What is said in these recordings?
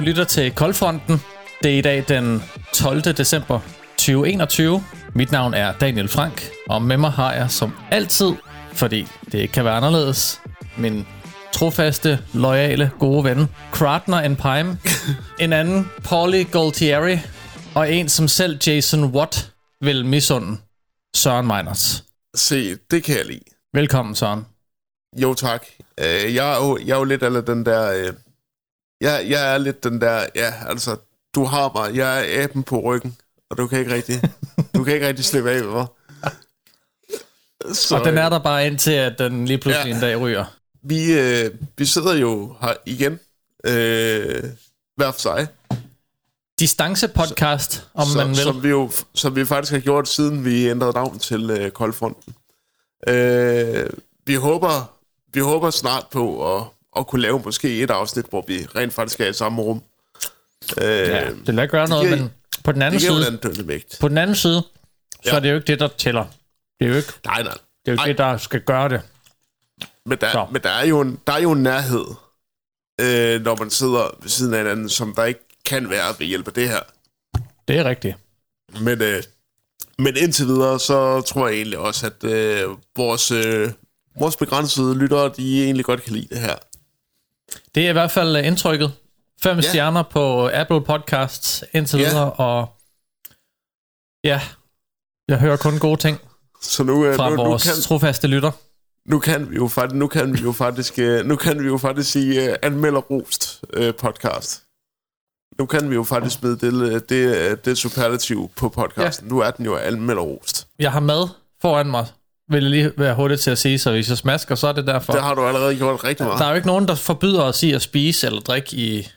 Du lytter til Koldfronten. Det er i dag den 12. december 2021. Mit navn er Daniel Frank, og med mig har jeg som altid, fordi det ikke kan være anderledes, min trofaste, loyale, gode ven, Kratner and Pime, en anden, Pauli Goltieri, og en som selv Jason Watt vil misunde, Søren Meiners. Se, det kan jeg lide. Velkommen, Søren. Jo, tak. Uh, jeg, er jo, jeg er jo lidt af den der... Uh, jeg, jeg er lidt den der... Ja, altså, du har mig. Jeg er aben på ryggen, og du kan ikke rigtig... du kan ikke rigtig slippe af med mig. Så, og den er der bare indtil, at den lige pludselig ja, en dag ryger. Vi, øh, vi sidder jo her igen, øh, hver for sig. Distance podcast, om så, man vil. Som vi jo som vi faktisk har gjort, siden vi ændrede navn til øh, Koldfronten. Øh, vi håber, vi håber snart på at, at kunne lave måske et afsnit, hvor vi rent faktisk er i samme rum. Øh, ja, det lader gøre noget, men på den anden side, på den anden side, så ja. er det jo ikke det, der tæller. Det er jo ikke, nej, nej. Det er jo ikke det, der skal gøre det. Men der, men der, er, jo en, der er jo en nærhed, øh, når man sidder ved siden af hinanden, som der ikke kan være ved hjælp af det her. Det er rigtigt. Men, øh, men indtil videre, så tror jeg egentlig også, at øh, vores, øh, vores begrænsede lyttere, de egentlig godt kan lide det her. Det er i hvert fald indtrykket. Fem ja. stjerner på Apple Podcasts indtil ja. videre, og ja, jeg hører kun gode ting så nu, øh, fra nu, vores nu kan, trofaste lytter. Nu kan vi jo faktisk, nu kan vi jo faktisk, øh, nu kan vi jo faktisk sige uh, anmelder rost uh, podcast. Nu kan vi jo faktisk smide det, det, det superlativ på podcasten. Ja. Nu er den jo anmelder rost. Jeg har mad foran mig, vil jeg lige være hurtigt til at sige, så hvis jeg smasker, så er det derfor. Det har du allerede gjort rigtig meget. Der er jo ikke nogen, der forbyder os i at spise eller drikke i,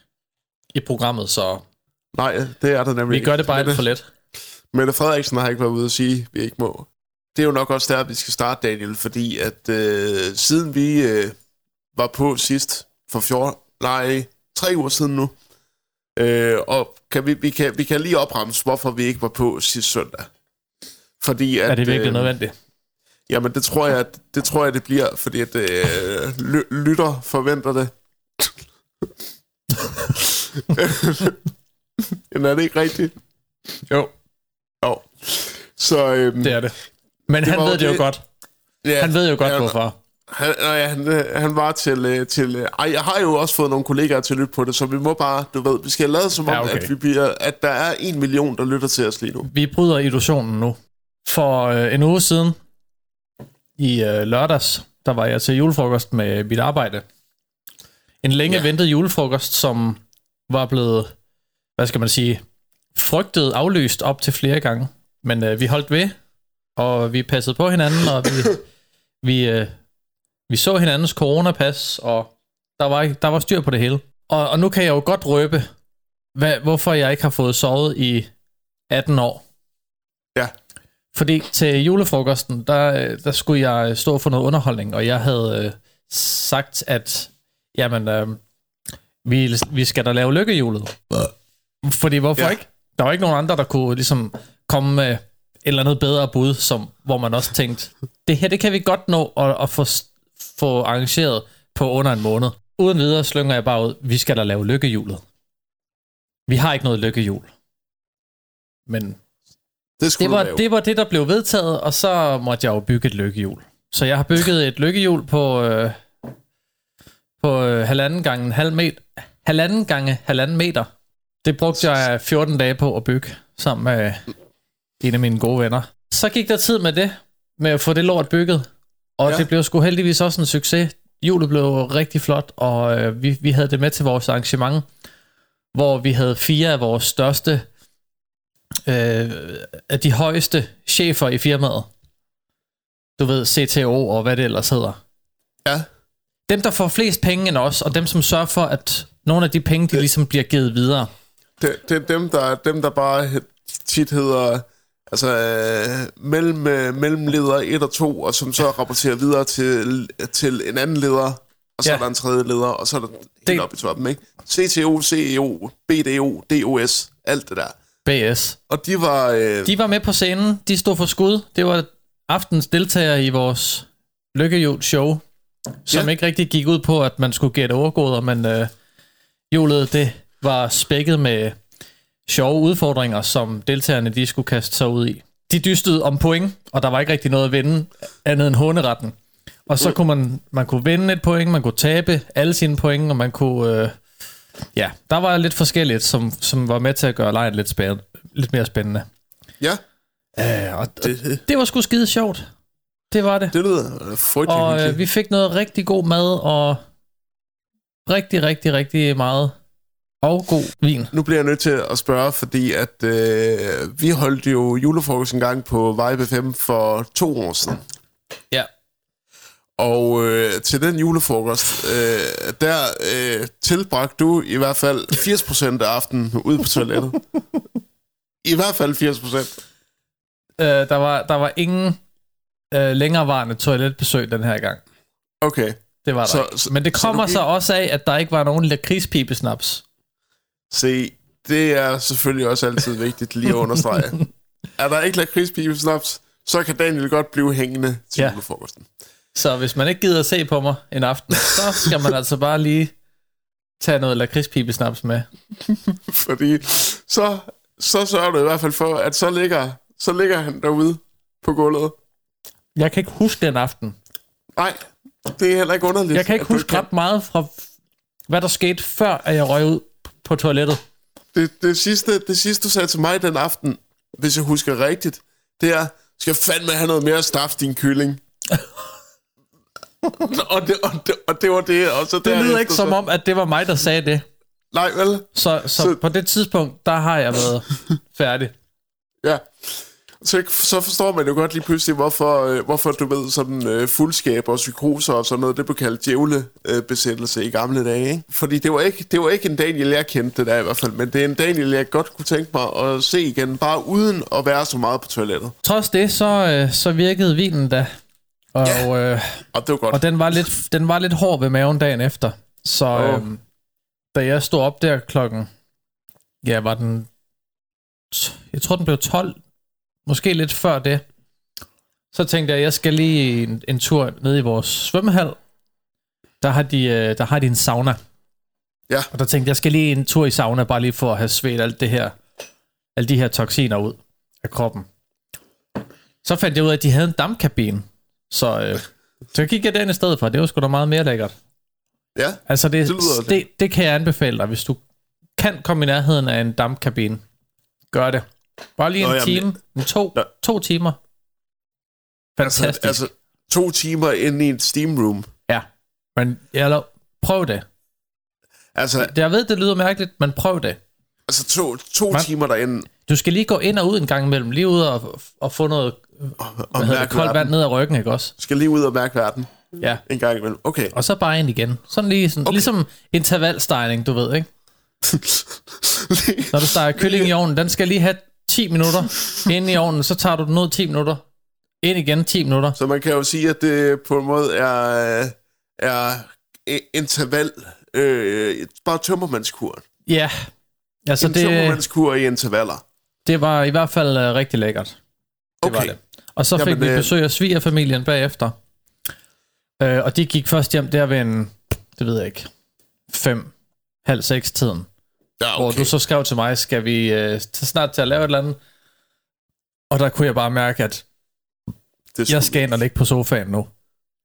i programmet, så... Nej, det er der nemlig Vi gør det bare alt for let. Mette Frederiksen har ikke været ude at sige, at vi ikke må. Det er jo nok også der, vi skal starte, Daniel, fordi at øh, siden vi øh, var på sidst for fjor, nej, tre uger siden nu, øh, og kan vi, vi, kan, vi kan lige opremse, hvorfor vi ikke var på sidste søndag. Fordi at, er det virkelig øh, nødvendigt? Jamen, det tror jeg, det tror jeg, det bliver, fordi at øh, lytter forventer det. Jamen, er det ikke rigtigt? Jo. Jo. Så, øhm, det er det. Men det han ved det, det jo godt. Ja, han ved jo godt, ja, hvorfor. Han, nej, han, han var til... øh, til øh, ej, jeg har jo også fået nogle kollegaer til at lytte på det, så vi må bare, du ved, vi skal lade som om, ja, okay. at, vi bliver, at der er en million, der lytter til os lige nu. Vi bryder illusionen nu. For øh, en uge siden, i øh, lørdags, der var jeg til julefrokost med mit arbejde. En længe ja. ventet julefrokost, som var blevet, hvad skal man sige, frygtet aflyst op til flere gange. Men øh, vi holdt ved, og vi passede på hinanden, og vi, vi, øh, vi så hinandens coronapas, og der var, der var styr på det hele. Og, og nu kan jeg jo godt røbe, hvad, hvorfor jeg ikke har fået sovet i 18 år. Ja. Fordi til julefrokosten, der, der skulle jeg stå for noget underholdning, og jeg havde øh, sagt, at jamen, øh, vi, vi skal da lave lykkehjulet. Fordi hvorfor ja. ikke? Der var ikke nogen andre, der kunne ligesom komme med eller andet bedre bud, som, hvor man også tænkte, det her det kan vi godt nå at, at få, få arrangeret på under en måned. Uden videre slynger jeg bare ud, vi skal da lave lykkehjulet. Vi har ikke noget lykkehjul. Men det, det, var, det var det, der blev vedtaget, og så måtte jeg jo bygge et lykkehjul. Så jeg har bygget et lykkehjul på, øh, på øh, halvanden gange halv meter. Halvanden gange halvanden meter. Det brugte jeg 14 dage på at bygge, sammen med en af mine gode venner. Så gik der tid med det, med at få det lort bygget. Og ja. det blev sgu heldigvis også en succes. Julet blev rigtig flot, og øh, vi, vi havde det med til vores arrangement, hvor vi havde fire af vores største, øh, af de højeste chefer i firmaet. Du ved, CTO og hvad det ellers hedder. Ja. Dem, der får flest penge end os, og dem, som sørger for, at nogle af de penge, de ligesom bliver givet videre. Det, det er dem der, dem, der bare tit hedder altså øh, mellem, øh, mellemleder 1 og 2, og som så rapporterer videre til, til en anden leder, og så ja. er der en tredje leder, og så er der helt det... op i toppen, ikke? CTO, CEO, BDO, DOS, alt det der. BS. Og de var... Øh... De var med på scenen, de stod for skud. Det var aftens deltager i vores Lykkehjul show, som ja. ikke rigtig gik ud på, at man skulle gætte overgået, men øh, hjulet, det, var spækket med sjove udfordringer, som deltagerne de skulle kaste sig ud i. De dystede om point, og der var ikke rigtig noget at vinde andet end håneretten. Og så kunne man, man kunne vinde et point, man kunne tabe alle sine point, og man kunne... Øh, ja, der var lidt forskelligt, som, som var med til at gøre lejen lidt, spændende, lidt mere spændende. Ja, Øh, og det, det var sgu skide sjovt. Det var det. det lyder frygtelig Og øh, vi fik noget rigtig god mad, og rigtig, rigtig, rigtig meget og god vin. Nu bliver jeg nødt til at spørge, fordi at øh, vi holdt jo julefrokost en gang på Vibe 5 for to år siden. Ja. Og øh, til den julefrokost, øh, der øh, tilbragte du i hvert fald 80% af aftenen ude på toilettet. I hvert fald 80%. Øh, der, var, der var ingen øh, længerevarende toiletbesøg den her gang. Okay. Det var der Så- ikke. så- Men det så kommer så, gik- også af, at der ikke var nogen lakridspibesnaps. Se, det er selvfølgelig også altid vigtigt lige at understrege. er der ikke lakridspibe snaps, så kan Daniel godt blive hængende til ja. julefrokosten. Så hvis man ikke gider at se på mig en aften, så skal man altså bare lige tage noget lakridspibesnaps med. Fordi så, så sørger du i hvert fald for, at så ligger, så ligger han derude på gulvet. Jeg kan ikke huske den aften. Nej, det er heller ikke underligt. Jeg kan ikke huske ret meget fra, hvad der skete, før at jeg røg ud på toilettet. Det, det, sidste, det sidste, du sagde til mig den aften, hvis jeg husker rigtigt, det er, skal fandme have noget mere staf, din kylling. og, det, og, det, og det var det. Og så Det lyder ikke som om, at det var mig, der sagde det. Nej, vel? Så, så, Så- på det tidspunkt, der har jeg været færdig. Ja. Så, så forstår man jo godt lige pludselig, hvorfor, øh, hvorfor du ved, sådan øh, fuldskab og psykoser og sådan noget, det blev kaldt djævlebesættelse øh, i gamle dage. Ikke? Fordi det var, ikke, det var ikke en Daniel, jeg kendte det der i hvert fald, men det er en Daniel, jeg godt kunne tænke mig at se igen, bare uden at være så meget på toilettet. Trods det, så, øh, så virkede vinen da. Og, Ja. øh, Og det var godt. og den, var lidt, den var lidt hård ved maven dagen efter. Så Åh. øh, da jeg stod op der klokken, ja, var den, jeg tror den blev 12, måske lidt før det. Så tænkte jeg, jeg skal lige en, en tur ned i vores svømmehal. Der har de, øh, der har de en sauna. Ja. Og der tænkte jeg, jeg skal lige en tur i sauna, bare lige for at have svedt alt det her, alle de her toksiner ud af kroppen. Så fandt jeg ud af, at de havde en dampkabine. Så, øh, så gik jeg den i stedet for. Det var sgu da meget mere lækkert. Ja, Altså, det, Det lyder det, det, det kan jeg anbefale dig, hvis du kan komme i nærheden af en dampkabine. Gør det. Bare lige en Nå, jamen, time. En to, Nå. to timer. Fantastisk. altså, altså to timer inde i et steam room. ja. Men eller, prøv det. Altså, Jeg ved, det lyder mærkeligt, men prøv det. altså to, to Man- timer derinde Du skal lige gå ind og ud en gang imellem. Lige ud og, og få noget og det, mærke koldt vand ned ad ryggen, ikke også? Skal lige ud og mærke verden Ja. en gang imellem. Okay. Og så bare ind igen. Sådan lige sådan, okay. Ligesom intervalstegning, du ved, ikke? Når du steger kylling i ovnen, den skal lige have 10 minutter inde i ovnen, så tager du den ud 10 minutter. Ind igen 10 minutter. Så man kan jo sige, at det på en måde er, er interval, øh, bare tømmermandskur. Ja, altså En det, tømmermandskur i intervaller. det var i hvert fald uh, rigtig lækkert. Det Okay. var det. Og så fik Jamen, vi øh, besøg af svigerfamilien bagefter. Øh, og de gik først hjem der ved en, det ved jeg ikke, fem, halv seks tiden. Ja, Hvor okay. du så skrev til mig, skal vi øh, snart til at lave et eller andet? Og der kunne jeg bare mærke, at det jeg skal ind og ligge på sofaen nu.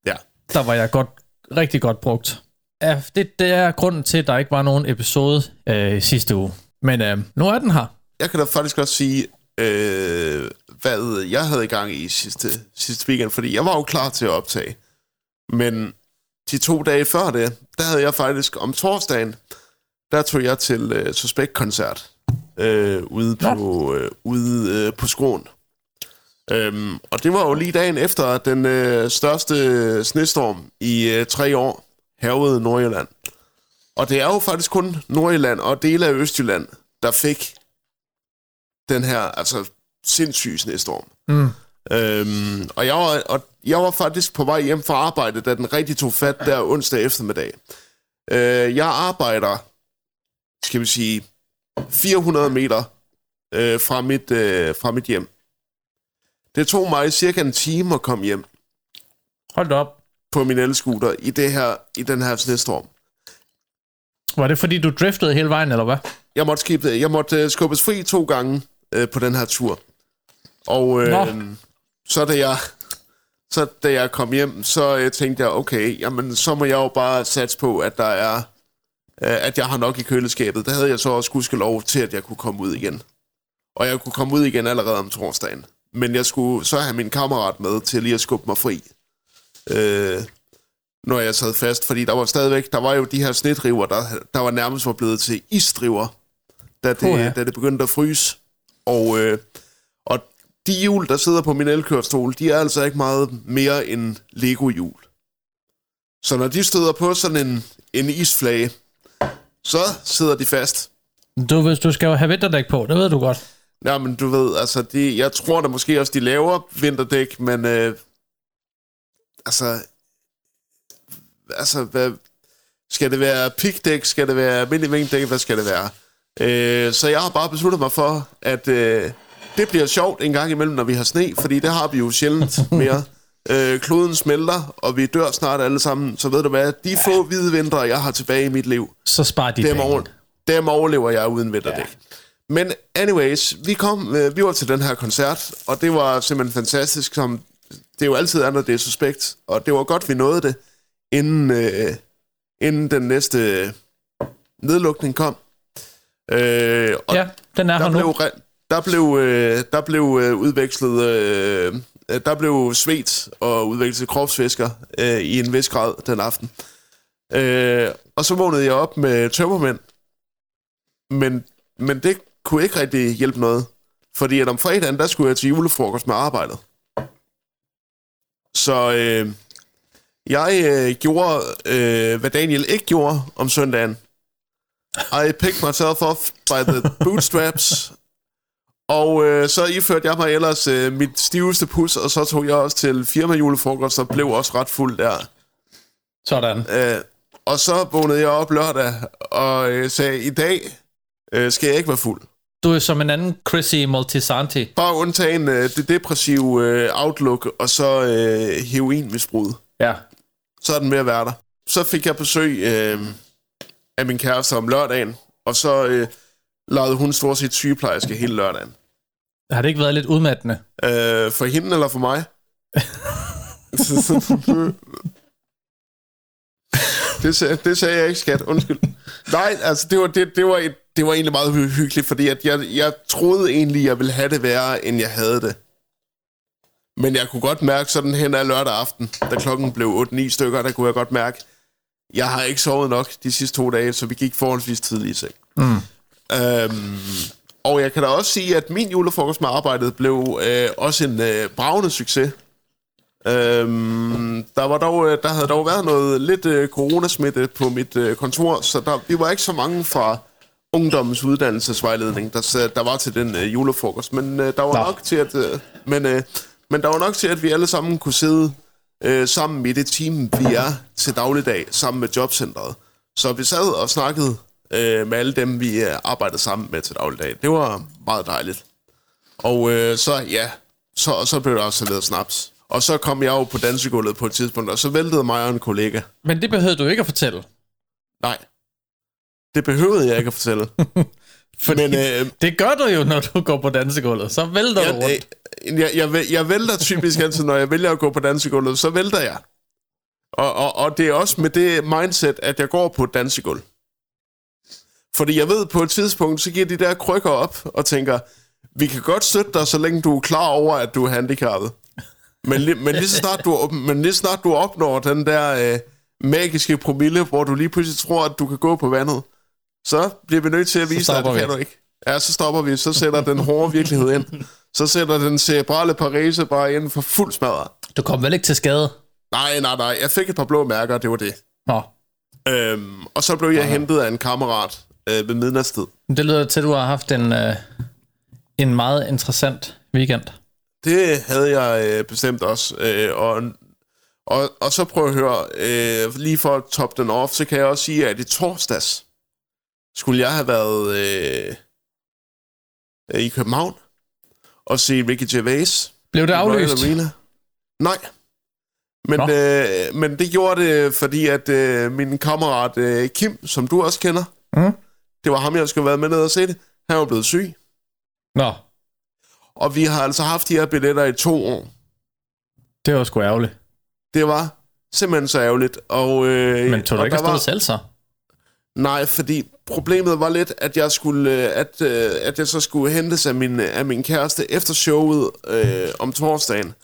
Ja. Der var jeg godt, rigtig godt brugt. Ja, det, det er grunden til, at der ikke var nogen episode øh, sidste uge. Men øh, nu er den her. Jeg kan da faktisk også sige, øh, hvad jeg havde i gang i sidste, sidste weekend, fordi jeg var jo klar til at optage. Men de to dage før det, der havde jeg faktisk om torsdagen, der tog jeg til øh, Suspekt-koncert øh, ude, på, øh, ude øh, på Skråen. Øhm, og det var jo lige dagen efter den øh, største snestorm i øh, tre år hervede Nordjylland. Og det er jo faktisk kun Nordjylland og dele af Østjylland, der fik den her altså sindssyge snestorm. Mm. Øhm, og, jeg var, og jeg var faktisk på vej hjem fra arbejde, da den rigtig tog fat der onsdag eftermiddag. Øh, jeg arbejder, skal vi sige, 400 meter øh, fra, mit, øh, fra mit hjem. Det tog mig cirka en time at komme hjem Hold op. på min elscooter i, det her, i den her snestorm. Var det fordi, du driftede hele vejen, eller hvad? Jeg måtte, skifte, jeg måtte uh, skubbes fri to gange uh, på den her tur. Og Nå. så da jeg så da jeg kom hjem, så uh, tænkte jeg, okay, jamen så må jeg jo bare satse på, at der er uh, at jeg har nok i køleskabet. Der havde jeg så også gudskelov lov til, at jeg kunne komme ud igen. Og jeg kunne komme ud igen allerede om torsdagen. Men jeg skulle så have min kammerat med til lige at skubbe mig fri. Øh, når jeg sad fast, fordi der var stadigvæk, der var jo de her snedriver, der, der var nærmest var blevet til isdriver, da det, Puha. da det begyndte at fryse. Og, øh, og de hjul, der sidder på min elkørestol, de er altså ikke meget mere end Lego-hjul. Så når de støder på sådan en, en isflage, så sidder de fast. Du, hvis du skal jo have vinterdæk på, det ved du godt. Ja, men du ved, altså, de, jeg tror da måske også, de laver vinterdæk, men øh, altså, altså, hvad, skal det være pigdæk, skal det være almindelig vinterdæk, hvad skal det være? Øh, så jeg har bare besluttet mig for, at øh, det bliver sjovt en gang imellem, når vi har sne, fordi det har vi jo sjældent mere. Øh, kloden smelter, og vi dør snart alle sammen, så ved du hvad, de få hvide vintre, jeg har tilbage i mit liv, Så spar de dem, over, dem overlever jeg uden vinterdæk. Ja. Men anyways, vi kom, øh, vi var til den her koncert, og det var simpelthen fantastisk, som det jo altid er, når det er suspekt. Og det var godt, vi nåede det, inden, øh, inden den næste nedlukning kom. Øh, og Ja, den er her der blev, nu. der blev, øh, der blev øh, udvekslet, øh, øh, der blev svedt og udvekslet kropsvæsker øh, i en vis grad den aften. Øh, og så vågnede jeg op med tømmermænd, men, men det kunne ikke rigtig hjælpe noget, fordi at om fredagen, der skulle jeg til julefrokost med arbejdet. Så øh, jeg øh, gjorde, øh, hvad Daniel ikke gjorde om søndagen. I picked myself off by the bootstraps, og øh, så iførte jeg mig ellers øh, mit stiveste pus, og så tog jeg også til firma julefrokost, og blev også ret fuld der. Sådan. Øh, og så vågnede jeg op lørdag, og øh, sagde, i dag øh, skal jeg ikke være fuld. Du er som en anden Chrissy Multisanti. Bare undtagen øh, det depressive øh, outlook, og så øh, heroinmisbruget. Ja. Så er den ved at være der. Så fik jeg besøg øh, af min kæreste om lørdagen, og så øh, lavede hun stort set sygeplejerske hele lørdagen. Har det ikke været lidt udmattende? Øh, for hende eller for mig? det, sagde, det sagde jeg ikke, skat. Undskyld. Nej, altså, det var, det, det var, et, det var egentlig meget hy- hyggeligt, fordi at jeg, jeg troede egentlig, jeg ville have det værre, end jeg havde det. Men jeg kunne godt mærke sådan hen ad lørdag aften, da klokken blev 8-9 stykker, der kunne jeg godt mærke, jeg har ikke sovet nok de sidste to dage, så vi gik forholdsvis tidligt i seng. Mm. Øhm, og jeg kan da også sige, at min julefrokost med arbejdet blev øh, også en øh, bravende succes. Øhm, der, var dog, øh, der havde dog været noget lidt øh, coronasmitte på mit øh, kontor, så der, vi var ikke så mange fra ungdommens uddannelsesvejledning, der, der var til den øh, julefrokost. Men øh, der var Nå. nok til at, øh, men, øh, men der var nok til, at vi alle sammen kunne sidde øh, sammen i det team, vi er til dagligdag, sammen med jobcentret. Så vi sad og snakkede øh, med alle dem, vi øh, arbejdede sammen med til dagligdag. Det var meget dejligt. Og øh, så, ja, så, så blev der også serveret snaps. Og så kom jeg jo på dansegulvet på et tidspunkt, og så væltede mig og en kollega. Men det behøvede du ikke at fortælle. Nej, det behøvede jeg ikke at fortælle. Fordi Men øh, det gør du jo, når du går på dansegulvet. Så vælter du rundt. jeg, øh, jeg, jeg, jeg vælter typisk altid, når jeg vælger at gå på dansegulvet, så vælter jeg. Og, og, og det er også med det mindset, at jeg går på et dansegulv. Fordi jeg ved, på et tidspunkt, så giver de der krykker op og tænker, vi kan godt støtte dig, så længe du er klar over, at du er handicappet. Men, li- men, lige, så snart du, men lige snart du opnår den der øh, magiske promille, hvor du lige pludselig tror, at du kan gå på vandet, så bliver vi nødt til at vise dig, at det kan vi. du ikke. Ja, så stopper vi. Så sætter den hårde virkelighed ind. Så sætter den cerebrale parese bare ind for fuld smadret. Du kom vel ikke til skade? Nej, nej, nej. Jeg fik et par blå mærker, og det var det. Nå. Øhm, og så blev jeg hentet af en kammerat øh, ved midnatstid. Det lyder til, at du har haft en, øh, en meget interessant weekend. Det havde jeg øh, bestemt også. Øh, og, og, og så prøv at høre, øh, lige for at toppe den off, så kan jeg også sige, at i torsdags skulle jeg have været øh, øh, i København og se Ricky Gervais. Blev det aflyst? Nej, Men, Nå. øh, men det gjorde det, fordi at øh, min kammerat øh, Kim, som du også kender, Mm. det var ham, jeg skulle være med ned og se det, han var blevet syg. Nå, Og vi har altså haft de her billetter i to år. det var sgu ærgerligt. Det var simpelthen så ærgerligt. Og, øh, Men tog du ikke afsted var, selv så? Nej, fordi problemet var lidt, at jeg skulle, øh, at, øh, at jeg så skulle hentes af min, af min kæreste efter showet øh, om torsdagen.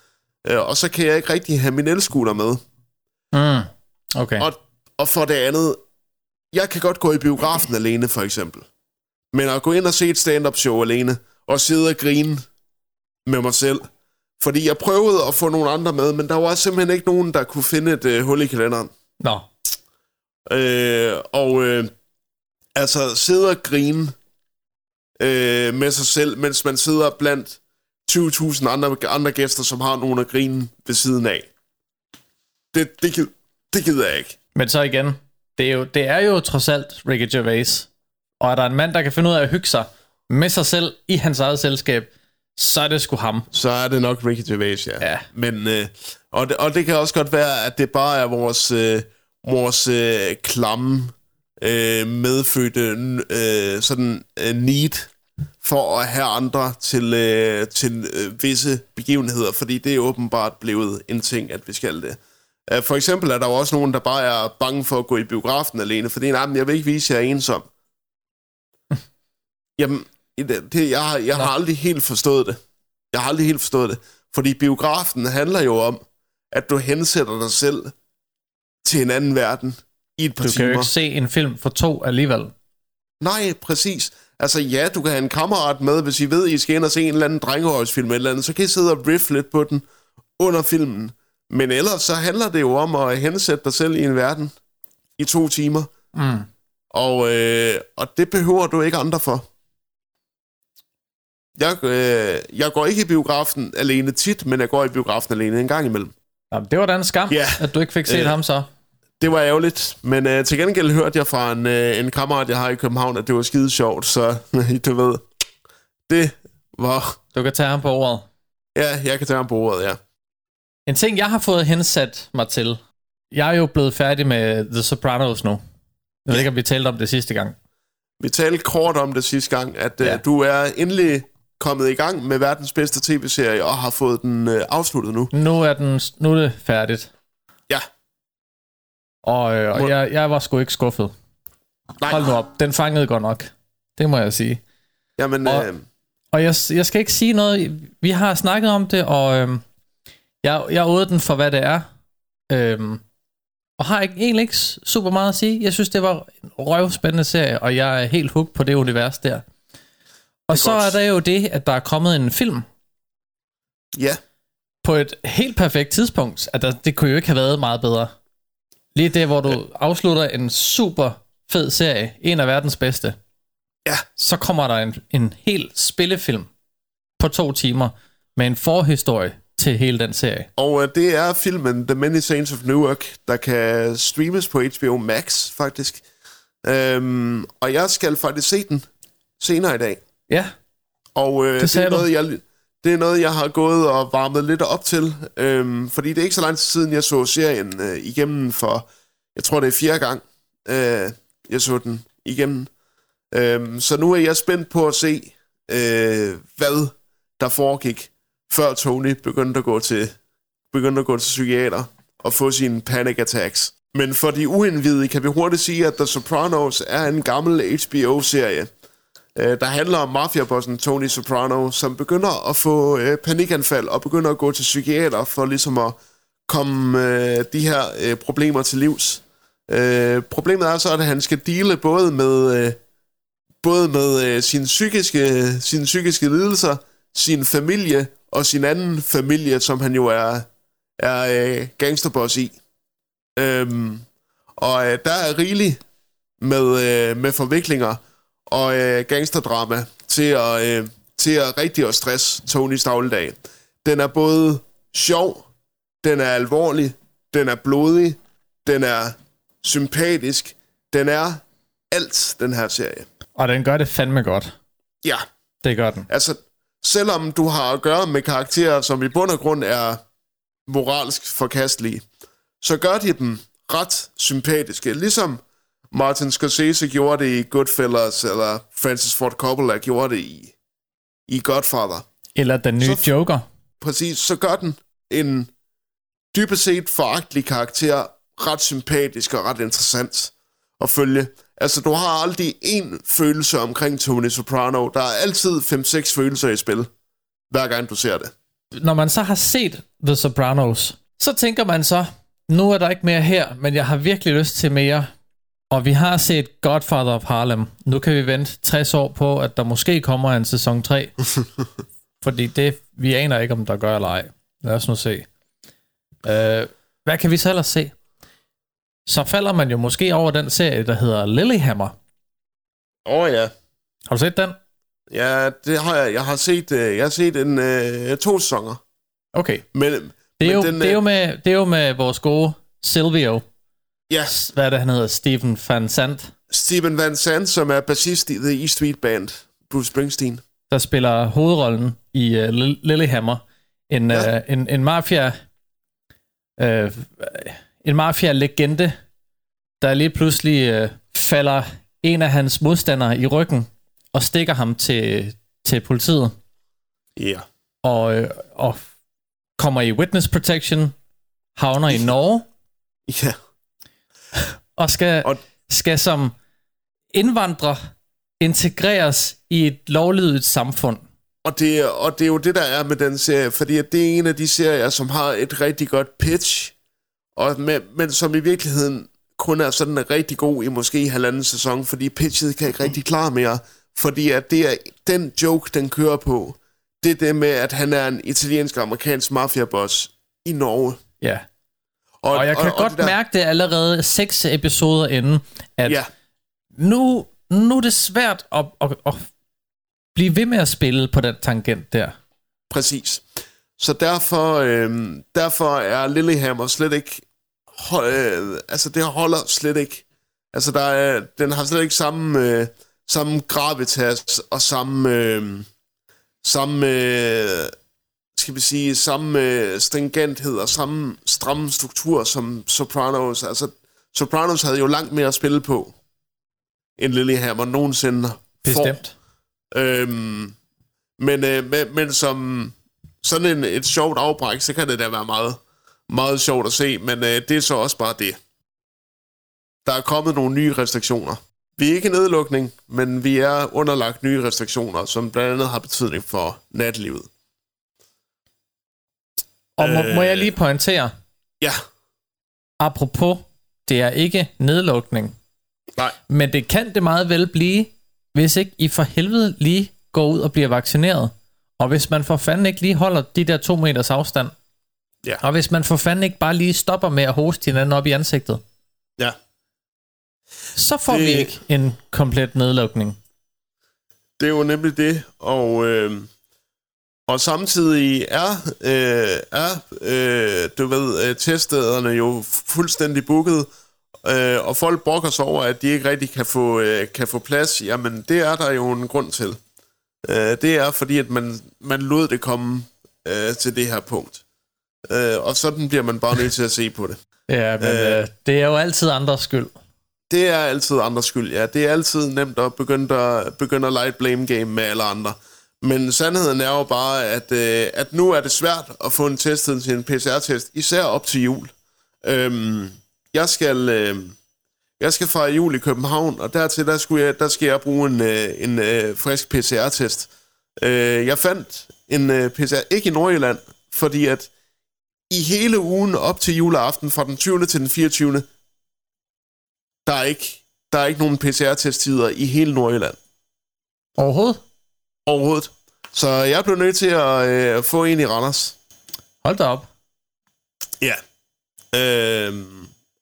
Øh, og så kan jeg ikke rigtig have min elskuter med. Mm. Okay. Og, og for det andet, jeg kan godt gå i biografen alene, for eksempel. Men at gå ind og se et stand-up show alene, og sidde og grine med mig selv. Fordi jeg prøvede at få nogle andre med, men der var simpelthen ikke nogen, der kunne finde et øh, hul i kalenderen. Nå, Øh, og øh, altså sidde og grine øh, med sig selv, mens man sidder blandt 20.000 andre, andre gæster, som har nogen at grine ved siden af. Det, det, gid, det gider jeg ikke. men så igen, det er, jo, det er jo trods alt Ricky Gervais. Og er der en mand, der kan finde ud af at hygge sig med sig selv i hans eget selskab, så er det sgu ham. Så er det nok Ricky Gervais, ja. Ja. Men, øh, og, det, og det kan også godt være, at det bare er vores, øh, vores øh, klamme, øh, medfødte øh, sådan øh, need for at have andre til, øh, til øh, visse begivenheder, fordi det er åbenbart blevet en ting, at vi skal det. Øh, For eksempel er der jo også nogen, der bare er bange for at gå i biografen alene, fordi nej, men jeg vil ikke vise, at jeg er ensom. Jamen, det, jeg, har, jeg har aldrig helt forstået det. Jeg har aldrig helt forstået det. Fordi biografen handler jo om, at du hensætter dig selv til en anden verden i et par Du kan timer. jo ikke se en film for to alligevel. Nej, præcis. Altså ja, du kan have en kammerat med, hvis I ved, I skal ind og se en eller anden drengehøjsfilm eller andet, så kan I sidde og riff lidt på den under filmen. Men ellers så handler det jo om at hensætte dig selv i en verden i to timer. Mm. Og, øh, og det behøver du ikke andre for. Jeg, øh, jeg går ikke i biografen alene tit, men jeg går i biografen alene en gang imellem. Jamen, det var da en skam, Ja. at du ikke fik set Øh. ham så. Det var ærgerligt, men øh, til gengæld hørte jeg fra en, øh, en kammerat, jeg har i København, at det var skide sjovt, så du ved, det var... Du kan tage ham på ordet. Ja, jeg kan tage ham på ordet, ja. En ting, jeg har fået hensat mig til. Jeg er jo blevet færdig med The Sopranos nu. Jeg ved ikke, om vi talte om det sidste gang. Vi talte kort om det sidste gang, at øh, Ja. du er endelig kommet i gang med verdens bedste tv-serie, og har fået den øh, afsluttet nu. Nu er, den, nu er det færdigt. Og, øh, og jeg, jeg var sgu ikke skuffet. Nej, Hold nu op. Den fangede godt nok. Det må jeg sige. Jamen, Og- øh, Og jeg, jeg skal ikke sige noget. Vi har snakket om det, og øhm, jeg, jeg åd den for, hvad det er. Øhm, og har ikke, egentlig ikke super meget at sige. Jeg synes, det var en røvspændende serie, og jeg er helt hooked på det univers der. Og så godt. er der jo det, at der er kommet en film ja, på et helt perfekt tidspunkt. At der, det kunne jo ikke have været meget bedre. Lige det, hvor du afslutter en super fed serie, en af verdens bedste. Ja. Så kommer der en, en hel spillefilm på to timer med en forhistorie til hele den serie. og øh, det er filmen The Many Saints of Newark, der kan streames på HBO Max, faktisk. Øhm, og jeg skal faktisk se den senere i dag. Ja, Og øh, Det det, er noget, jeg, det er noget, jeg har gået og varmet lidt op til. Øhm, fordi det er ikke så lang tid siden, jeg så serien øh, igennem for, jeg tror det er fjerde gang, øh, jeg så den igennem. Øhm, så nu er jeg spændt på at se, øh, hvad der foregik, før Tony begyndte at gå til, begyndte at gå til psykiater og få sine panic attacks. Men for de uindvidede kan vi hurtigt sige, at The Sopranos er en gammel HBO-serie, øh, der handler om mafiabossen Tony Soprano, som begynder at få øh, panikanfald og begynder at gå til psykiater for ligesom at komme øh, de her øh, problemer til livs. Øh, problemet er så, at han skal dele både med, øh, både med øh, sine, psykiske, sine psykiske lidelser, sin familie og sin anden familie, som han jo er, er øh, gangsterboss i. Øhm, og øh, der er rigeligt med, øh, med forviklinger og øh, gangsterdrama til at, øh, til at rigtig at stresse Tonys dagligdag. Den er både sjov, den er alvorlig, den er blodig, den er sympatisk, den er alt, den her serie. og den gør det fandme godt. Ja, Det gør den. altså, selvom du har at gøre med karakterer, som i bund og grund er moralsk forkastelige, så gør de dem ret sympatiske. Ligesom Martin Scorsese gjorde det i Goodfellas, eller Francis Ford Coppola gjorde det i, i Godfather. Eller den nye så, Joker. Præcis, så gør den en dybest set foragtelig karakter ret sympatisk og ret interessant at følge. Altså, du har aldrig en følelse omkring Tony Soprano. Der er altid 5-6 følelser i spil, hver gang du ser det. Når man så har set The Sopranos, så tænker man så, nu er der ikke mere her, men jeg har virkelig lyst til mere. Og vi har set Godfather of Harlem. Nu kan vi vente 60 år på, at der måske kommer en sæson 3. fordi det, vi aner ikke, om der gør eller ej. Lad os nu se. Uh, hvad kan vi så ellers se? Så falder man jo måske over den serie, der hedder Lilyhammer. Åh oh, ja. Har du set den? Ja, det har jeg. Jeg har set, øh, jeg har set en, uh, to sæsoner. Okay. Men, det, er men jo, den, det, er jo med, det er jo med vores gode Silvio. Ja. Hvad er det, han hedder? Stephen Van Sant. Stephen Van Sant, som er bassist i The E Street Band. Bruce Springsteen. Der spiller hovedrollen i uh, Lilyhammer. En, ja. uh, en, en mafia... Uh, en mafia-legende, der lige pludselig uh, falder en af hans modstandere i ryggen og stikker ham til, til politiet. Ja. Yeah. Og, uh, og kommer i witness protection, havner i Norge. Ja. Og skal, og... skal som indvandrer integreres i et lovlydigt samfund. Og det, og det er jo det, der er med den serie, fordi det er en af de serier, som har et rigtig godt pitch, og med, men som i virkeligheden kun er sådan rigtig god i måske halvanden sæson, fordi pitchet kan ikke rigtig klare mere, fordi at det er den joke, den kører på, det er det med, at han er en italiensk-amerikansk mafiaboss i Norge. Ja. Og, og jeg kan og, godt og det mærke det allerede seks episoder inden, at ja. nu, nu er det svært at, at, at blive ved med at spille på den tangent der. Præcis. Så derfor, øh, derfor er Lillehammer slet ikke... Øh, altså, det holder slet ikke. Altså, der er, den har slet ikke samme, øh, samme gravitas og samme... Øh, samme... Øh, skal vi sige, samme stringenthed og samme stramme struktur som Sopranos. Altså, Sopranos havde jo langt mere at spille på, end Lillehammer nogensinde Bestemt. får. Øhm, men, øh, men, men som sådan en, et sjovt afbræk, så kan det da være meget, meget sjovt at se, men øh, det er så også bare det. Der er kommet nogle nye restriktioner. Vi er ikke nedlukning, men vi er underlagt nye restriktioner, som blandt andet har betydning for natlivet. Og må, øh, må jeg lige pointere? Ja. Apropos, det er ikke nedlukning. Nej. Men det kan det meget vel blive, hvis ikke I for helvede lige går ud og bliver vaccineret. Og hvis man for fanden ikke lige holder de der to meters afstand. Ja. Og hvis man for fanden ikke bare lige stopper med at hoste hinanden op i ansigtet. Ja. Så får det, vi ikke en komplet nedlukning. Det er jo nemlig det, og, øh, og samtidig er, øh, er øh, du ved, øh, teststederne jo fuldstændig booket, øh, og folk brokker sig over, at de ikke rigtig kan få, øh, kan få plads. Jamen, det er der jo en grund til. Øh, det er fordi, at man, man lod det komme øh, til det her punkt. Øh, og sådan bliver man bare nødt til at se på det. Ja, men øh, øh, det er jo altid andres skyld. Det er altid andres skyld, ja. Det er altid nemt at begynde at, begynde at lege blame game med alle andre. Men sandheden er jo bare, at, øh, at nu er det svært at få en test til en PCR-test, især op til jul. Øhm, jeg skal... Øh, jeg skal fra jul i København, og dertil der, skulle jeg, der skal jeg bruge en, øh, en, øh, frisk PCR-test. Øh, jeg fandt en øh, PCR, ikke i Nordjylland, fordi at i hele ugen op til juleaften, fra den 20. til den 24. Der er ikke, der er ikke nogen PCR-testtider i hele Nordjylland. Overhovedet? Overhovedet. Så jeg blev nødt til at øh, få en i Randers. Hold da op. Ja. Øh,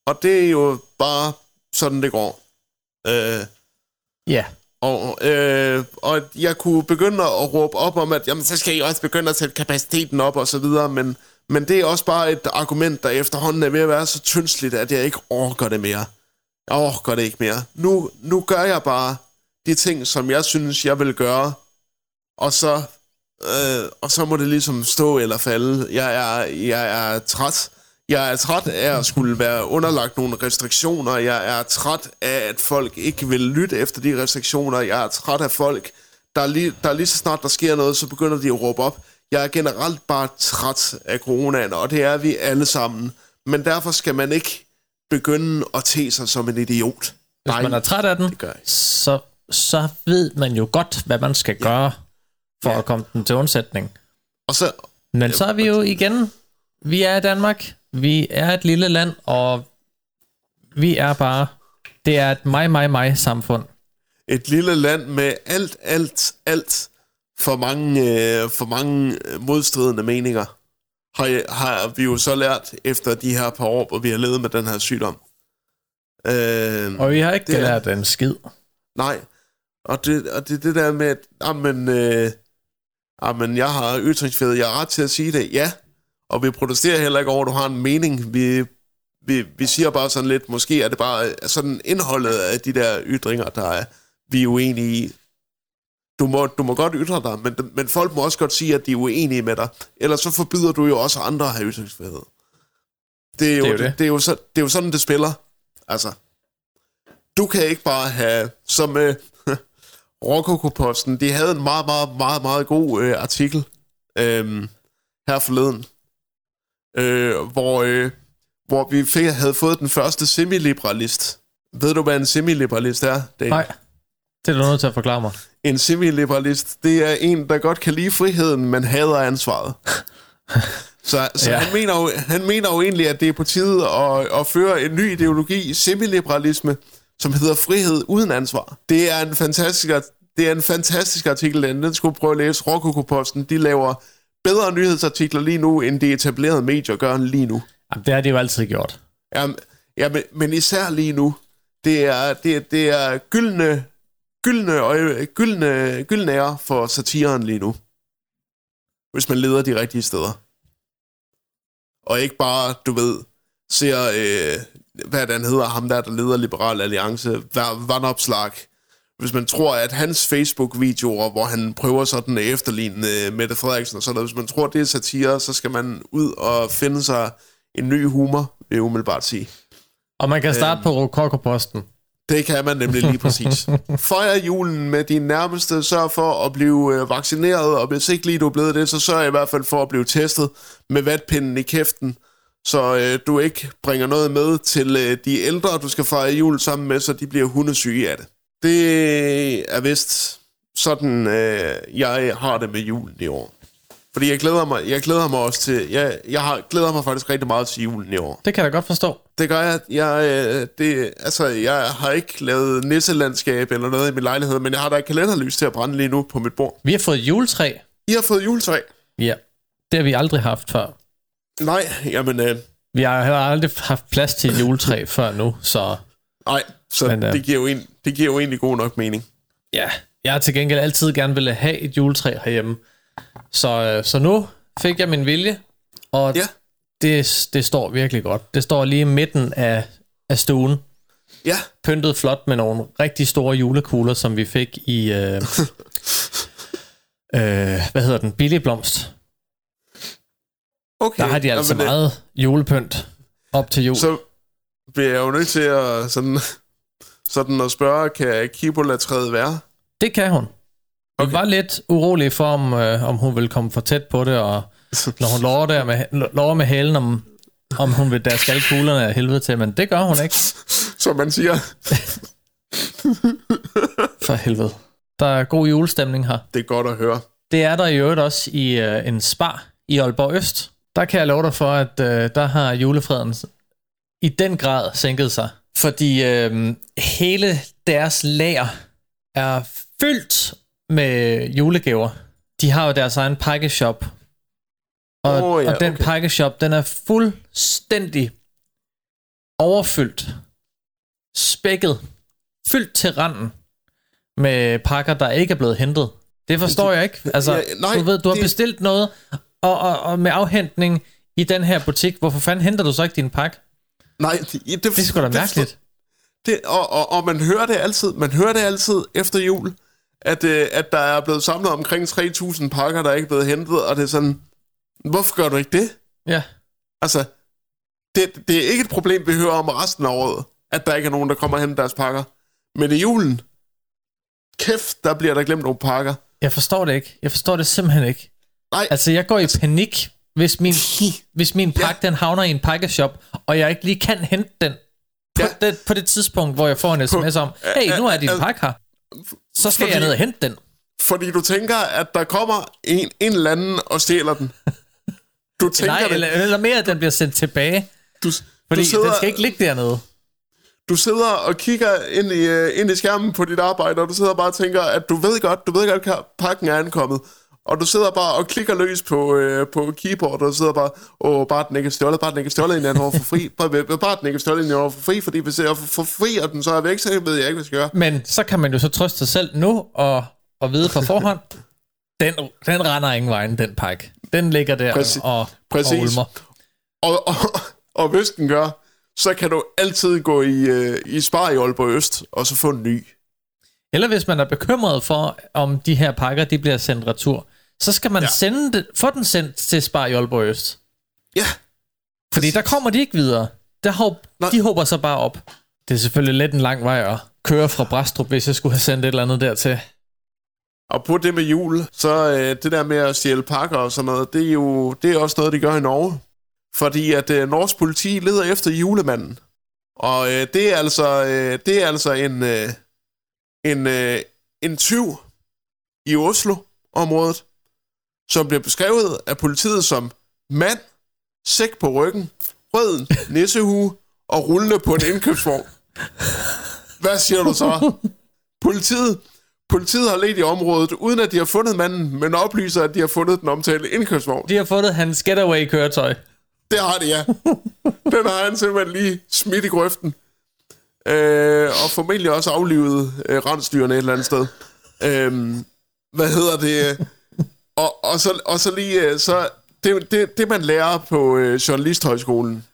og det er jo bare sådan, det går. Øh, ja. Og, øh, og jeg kunne begynde at råbe op om, at jamen, så skal I også begynde at sætte kapaciteten op og så videre, men, men det er også bare et argument, der efterhånden er ved at være så tyndsligt, at jeg ikke orker det mere. Jeg orker det ikke mere. Nu, nu gør jeg bare de ting, som jeg synes, jeg vil gøre, og så øh, og så må det ligesom stå eller falde. Jeg er, jeg er træt. Jeg er træt af at skulle være underlagt nogle restriktioner. Jeg er træt af, at folk ikke vil lytte efter de restriktioner. Jeg er træt af folk, der lige, der lige så snart der sker noget, så begynder de at råbe op. Jeg er generelt bare træt af coronaen, og det er vi alle sammen. Men derfor skal man ikke begynde at te sig som en idiot. Hvis Nej, man er træt af den, så, så ved man jo godt, hvad man skal gøre for Ja. at komme den til undsætning. Og så, Men så er vi jo igen, vi er i Danmark, vi er et lille land, og vi er bare, det er et mig, mig, mig samfund. et lille land med alt, alt, alt for mange, øh, for mange øh, modstridende meninger, har, har vi jo så lært efter de her par år, hvor vi har levet med den her sygdom. Øh, Og vi har ikke Det er- lært en skid. nej, og det, og det det der med, at jamen, øh, jamen, jeg har ytringsfrihed, jeg har ret til at sige det, ja, og vi protesterer heller ikke over, at du har en mening. Vi, vi, vi siger bare sådan lidt, måske er det bare øh, sådan indholdet af de der ytringer, der er, vi er uenige i. Du må, du må godt ytre dig, men, men folk må også godt sige, at de er uenige med dig. Ellers så forbyder du jo også andre at have ytringsfrihed. Det er jo, Det er jo det. det. Det, er jo så, det er jo sådan, det spiller. Altså, du kan ikke bare have, som øh, Rokokoposten, de havde en meget, meget, meget, meget god øh, artikel øh, her forleden, øh, hvor, øh, hvor vi fik, havde fået den første semiliberalist. Ved du, hvad en semiliberalist er? Daniel? Nej, det er du nødt til at forklare mig. En semiliberalist, det er en, der godt kan lide friheden, men hader ansvaret. Så, så Ja. han, mener jo, han mener jo egentlig, at det er på tide at, at føre en ny ideologi, semiliberalisme, som hedder frihed uden ansvar. Det er en fantastisk, det er en fantastisk artikel, den, den skulle prøve at læse. Rokokoposten, de laver bedre nyhedsartikler lige nu, end de etablerede medier gør lige nu. Jamen, det har de jo altid gjort. Ja, ja men, men især lige nu, det er, det, det er gyldne, gyldne, øje, gyldne, gyldne ære for satiren lige nu. Hvis man leder de rigtige steder. Og ikke bare, du ved, ser, øh, hvad den hedder, ham der, der leder Liberal Alliance, Vandopslag. Hvis man tror, at hans Facebook-videoer, hvor han prøver sådan at efterligne øh, Mette Frederiksen og sådan noget, hvis man tror, det er satire, så skal man ud og finde sig en ny humor, vil jeg umiddelbart sige. Og man kan starte Øhm. på Rokokoposten. Det kan man nemlig lige præcis. Fejr julen med dine nærmeste, sørg for at blive øh, vaccineret, og hvis ikke lige du er blevet det, så sørg i hvert fald for at blive testet med vatpinden i kæften, så øh, du ikke bringer noget med til øh, de ældre, du skal fejre jul sammen med, så de bliver hundesyge af det. Det er vist sådan, øh, jeg har det med julen i år. Fordi jeg glæder mig, jeg glæder mig også til, jeg, jeg har, glæder mig faktisk rigtig meget til julen i år. Det kan jeg godt forstå. Det gør jeg. Jeg, øh, det, altså, jeg har ikke lavet nisselandskab eller noget i min lejlighed, men jeg har da et kalenderlys til at brænde lige nu på mit bord. Vi har fået juletræ. I har fået juletræ. Ja. Det har vi aldrig haft før. Nej, jamen, øh, Vi har heller aldrig haft plads til et juletræ før nu, så nej, så Men, men, øh, det, giver jo en, det giver jo egentlig god nok mening. ja. Jeg har til gengæld altid gerne ville have et juletræ herhjemme. Så, øh, så nu fik jeg min vilje, og Ja. det, det står virkelig godt. Det står lige i midten af, af stuen. Ja, pyntet flot med nogle rigtig store julekugler, som vi fik i, øh, øh, hvad hedder den, billig blomst. Okay. Der har de altså Jamen, meget julepynt op til jul. Så bliver jeg jo nødt til at, sådan, sådan at spørge, kan Kibola træde være? Det kan hun. Vi Okay. var lidt urolige for, om, øh, om hun ville komme for tæt på det, og når hun lover, der med, lover med halen, om, om hun vil daske alle kuglerne af helvede til, men det gør hun ikke. Som man siger. For helvede. Der er god julestemning her. Det er godt at høre. Det er der i øvrigt også i øh, en spar i Aalborg Øst. Der kan jeg love dig for, at øh, der har julefreden i den grad sænket sig. Fordi øh, hele deres lager er fyldt med julegaver. De har jo deres egen pakkeshop. Og, Åh, ja, og den okay. pakkeshop, den er fuldstændig overfyldt. Spækket. Fyldt til randen med pakker, der ikke er blevet hentet. Det forstår jeg ikke. Altså, Ja, nej, du ved, du har det- bestilt noget, og, og, og med afhentning i den her butik, hvorfor fanden henter du så ikke din pakke? Nej, det, det, Det er sgu da mærkeligt. Det, og, og, og man hører det altid, man hører det altid efter jul, at, øh, at der er blevet samlet omkring 3.000 pakker, der er ikke blevet hentet, og det er sådan, hvorfor gør du ikke det? Ja. Altså, det, det er ikke et problem, vi hører om resten af året, at der ikke er nogen, der kommer og henter deres pakker. Men i julen, kæft, der bliver der glemt nogle pakker. Jeg forstår det ikke. Jeg forstår det simpelthen ikke. Nej, Altså, jeg går i panik, hvis min, hvis min pakke, ja. den havner i en pakkeshop, og jeg ikke lige kan hente den på, Ja. det, på det tidspunkt, hvor jeg får en sms om, hey, nu er din pakke her. Så skal fordi- jeg ned og hente den. fordi du tænker, at der kommer en, en eller anden og stjæler den. Du tænker Nej, det. eller, eller mere, at den bliver sendt tilbage. Du, Fordi du, sidder, den skal ikke ligge dernede. du sidder og kigger ind i, uh, ind i skærmen på dit arbejde, og du sidder bare og tænker, at du ved godt, du ved godt, at pakken er ankommet. Og du sidder bare og klikker løs på, øh, på keyboard, og du sidder bare, åh, bare den ikke er stjålet, bare den ikke er stjålet, inden jeg for fri. Bare, bare den ikke er stjålet, inden jeg for fri, fordi hvis jeg får fri, og den så er væk, så ved jeg ikke, hvad jeg skal gøre. Men så kan man jo så trøste sig selv nu, og, og vide på forhånd, den, den render ingen vejen, den pakke. Den ligger der Præcis. og, Præcis. og ulmer. Og, og, og hvis den gør, så kan du altid gå i, øh, i Spar i Aalborg Øst, og så få en ny. Eller hvis man er bekymret for, om de her pakker de bliver sendt retur, så skal man Ja. sende det, få den sendt til Spar i Aalborg Øst. Ja, Fordi der kommer de ikke videre. Der Nej. de håber så bare op. Det er selvfølgelig lidt en lang vej at køre fra Brastrup, hvis jeg skulle have sendt et eller andet dertil. og på det med jul, så øh, det der med at stjæle pakker og sådan noget, det er jo det er også noget, de gør i Norge. Fordi at øh, norsk politi leder efter julemanden. Og øh, det er altså, øh, det er altså en, øh, en, øh, en tyv i Oslo-området, som bliver beskrevet af politiet som mand, sæk på ryggen, rød nissehue og rullende på en indkøbsvogn. Hvad siger du så? Politiet, politiet har let i området, uden at de har fundet manden, men oplyser, at de har fundet den omtalte indkøbsvogn. De har fundet hans getaway-køretøj. Det har de, ja. Den har han simpelthen lige smidt i grøften. Øh, og formentlig også aflivet øh, rensdyrene et eller andet sted. Øh, hvad hedder det? Og, og, så, og så lige, øh, så det, det, det man lærer på øh, Journalisthøjskolen,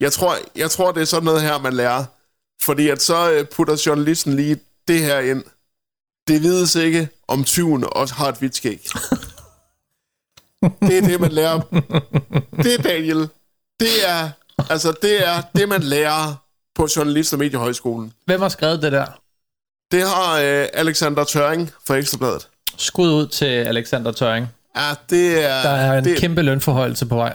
jeg tror, jeg tror, det er sådan noget her, man lærer. Fordi at så øh, putter journalisten lige det her ind. Det vides ikke, om tyven også har et hvidt skæg. Det er det, man lærer. Det er Daniel. Det er, altså, det er det, man lærer på Journalist- og Mediehøjskolen. Hvem har skrevet det der? Det har øh, Alexander Tøring fra Ekstrabladet. Skud ud til Alexander Tøring. Ja, det er... Der er en det, kæmpe lønforhøjelse på vej.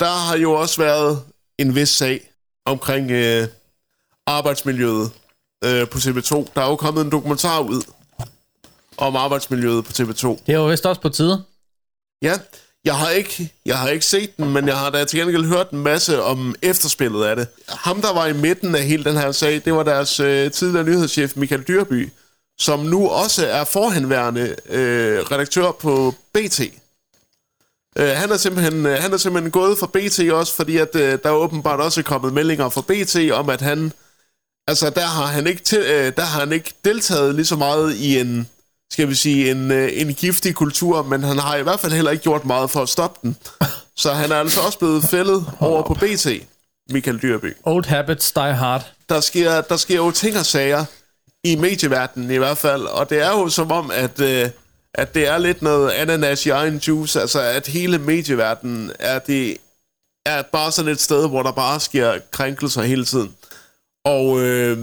der har jo også været en vis sag omkring øh, arbejdsmiljøet øh, på TV2. Der er jo kommet en dokumentar ud om arbejdsmiljøet på TV2. Det er jo vist også på tide. Ja, jeg har ikke, jeg har ikke set den, men jeg har da til gengæld hørt en masse om efterspillet af det. Ham, der var i midten af hele den her sag, det var deres øh, tidligere nyhedschef Michael Dyrby, som nu også er forhenværende øh, redaktør på BT. Øh, han, er simpelthen, øh, han er simpelthen gået fra BT også, fordi at, øh, der er åbenbart også kommet meldinger fra BT om, at han, altså der har han ikke, til, øh, der har han ikke deltaget lige så meget i en, skal vi sige, en, øh, en giftig kultur, men han har i hvert fald heller ikke gjort meget for at stoppe den. Så han er altså også blevet fældet over på BT, Michael Dyrby. Old habits die hard. Der sker, der sker jo ting og sager i medieverdenen i hvert fald, og det er jo som om, at, øh, at det er lidt noget ananas i egen juice, altså at hele medieverdenen er, det, er bare sådan et sted, hvor der bare sker krænkelser hele tiden. Og, øh,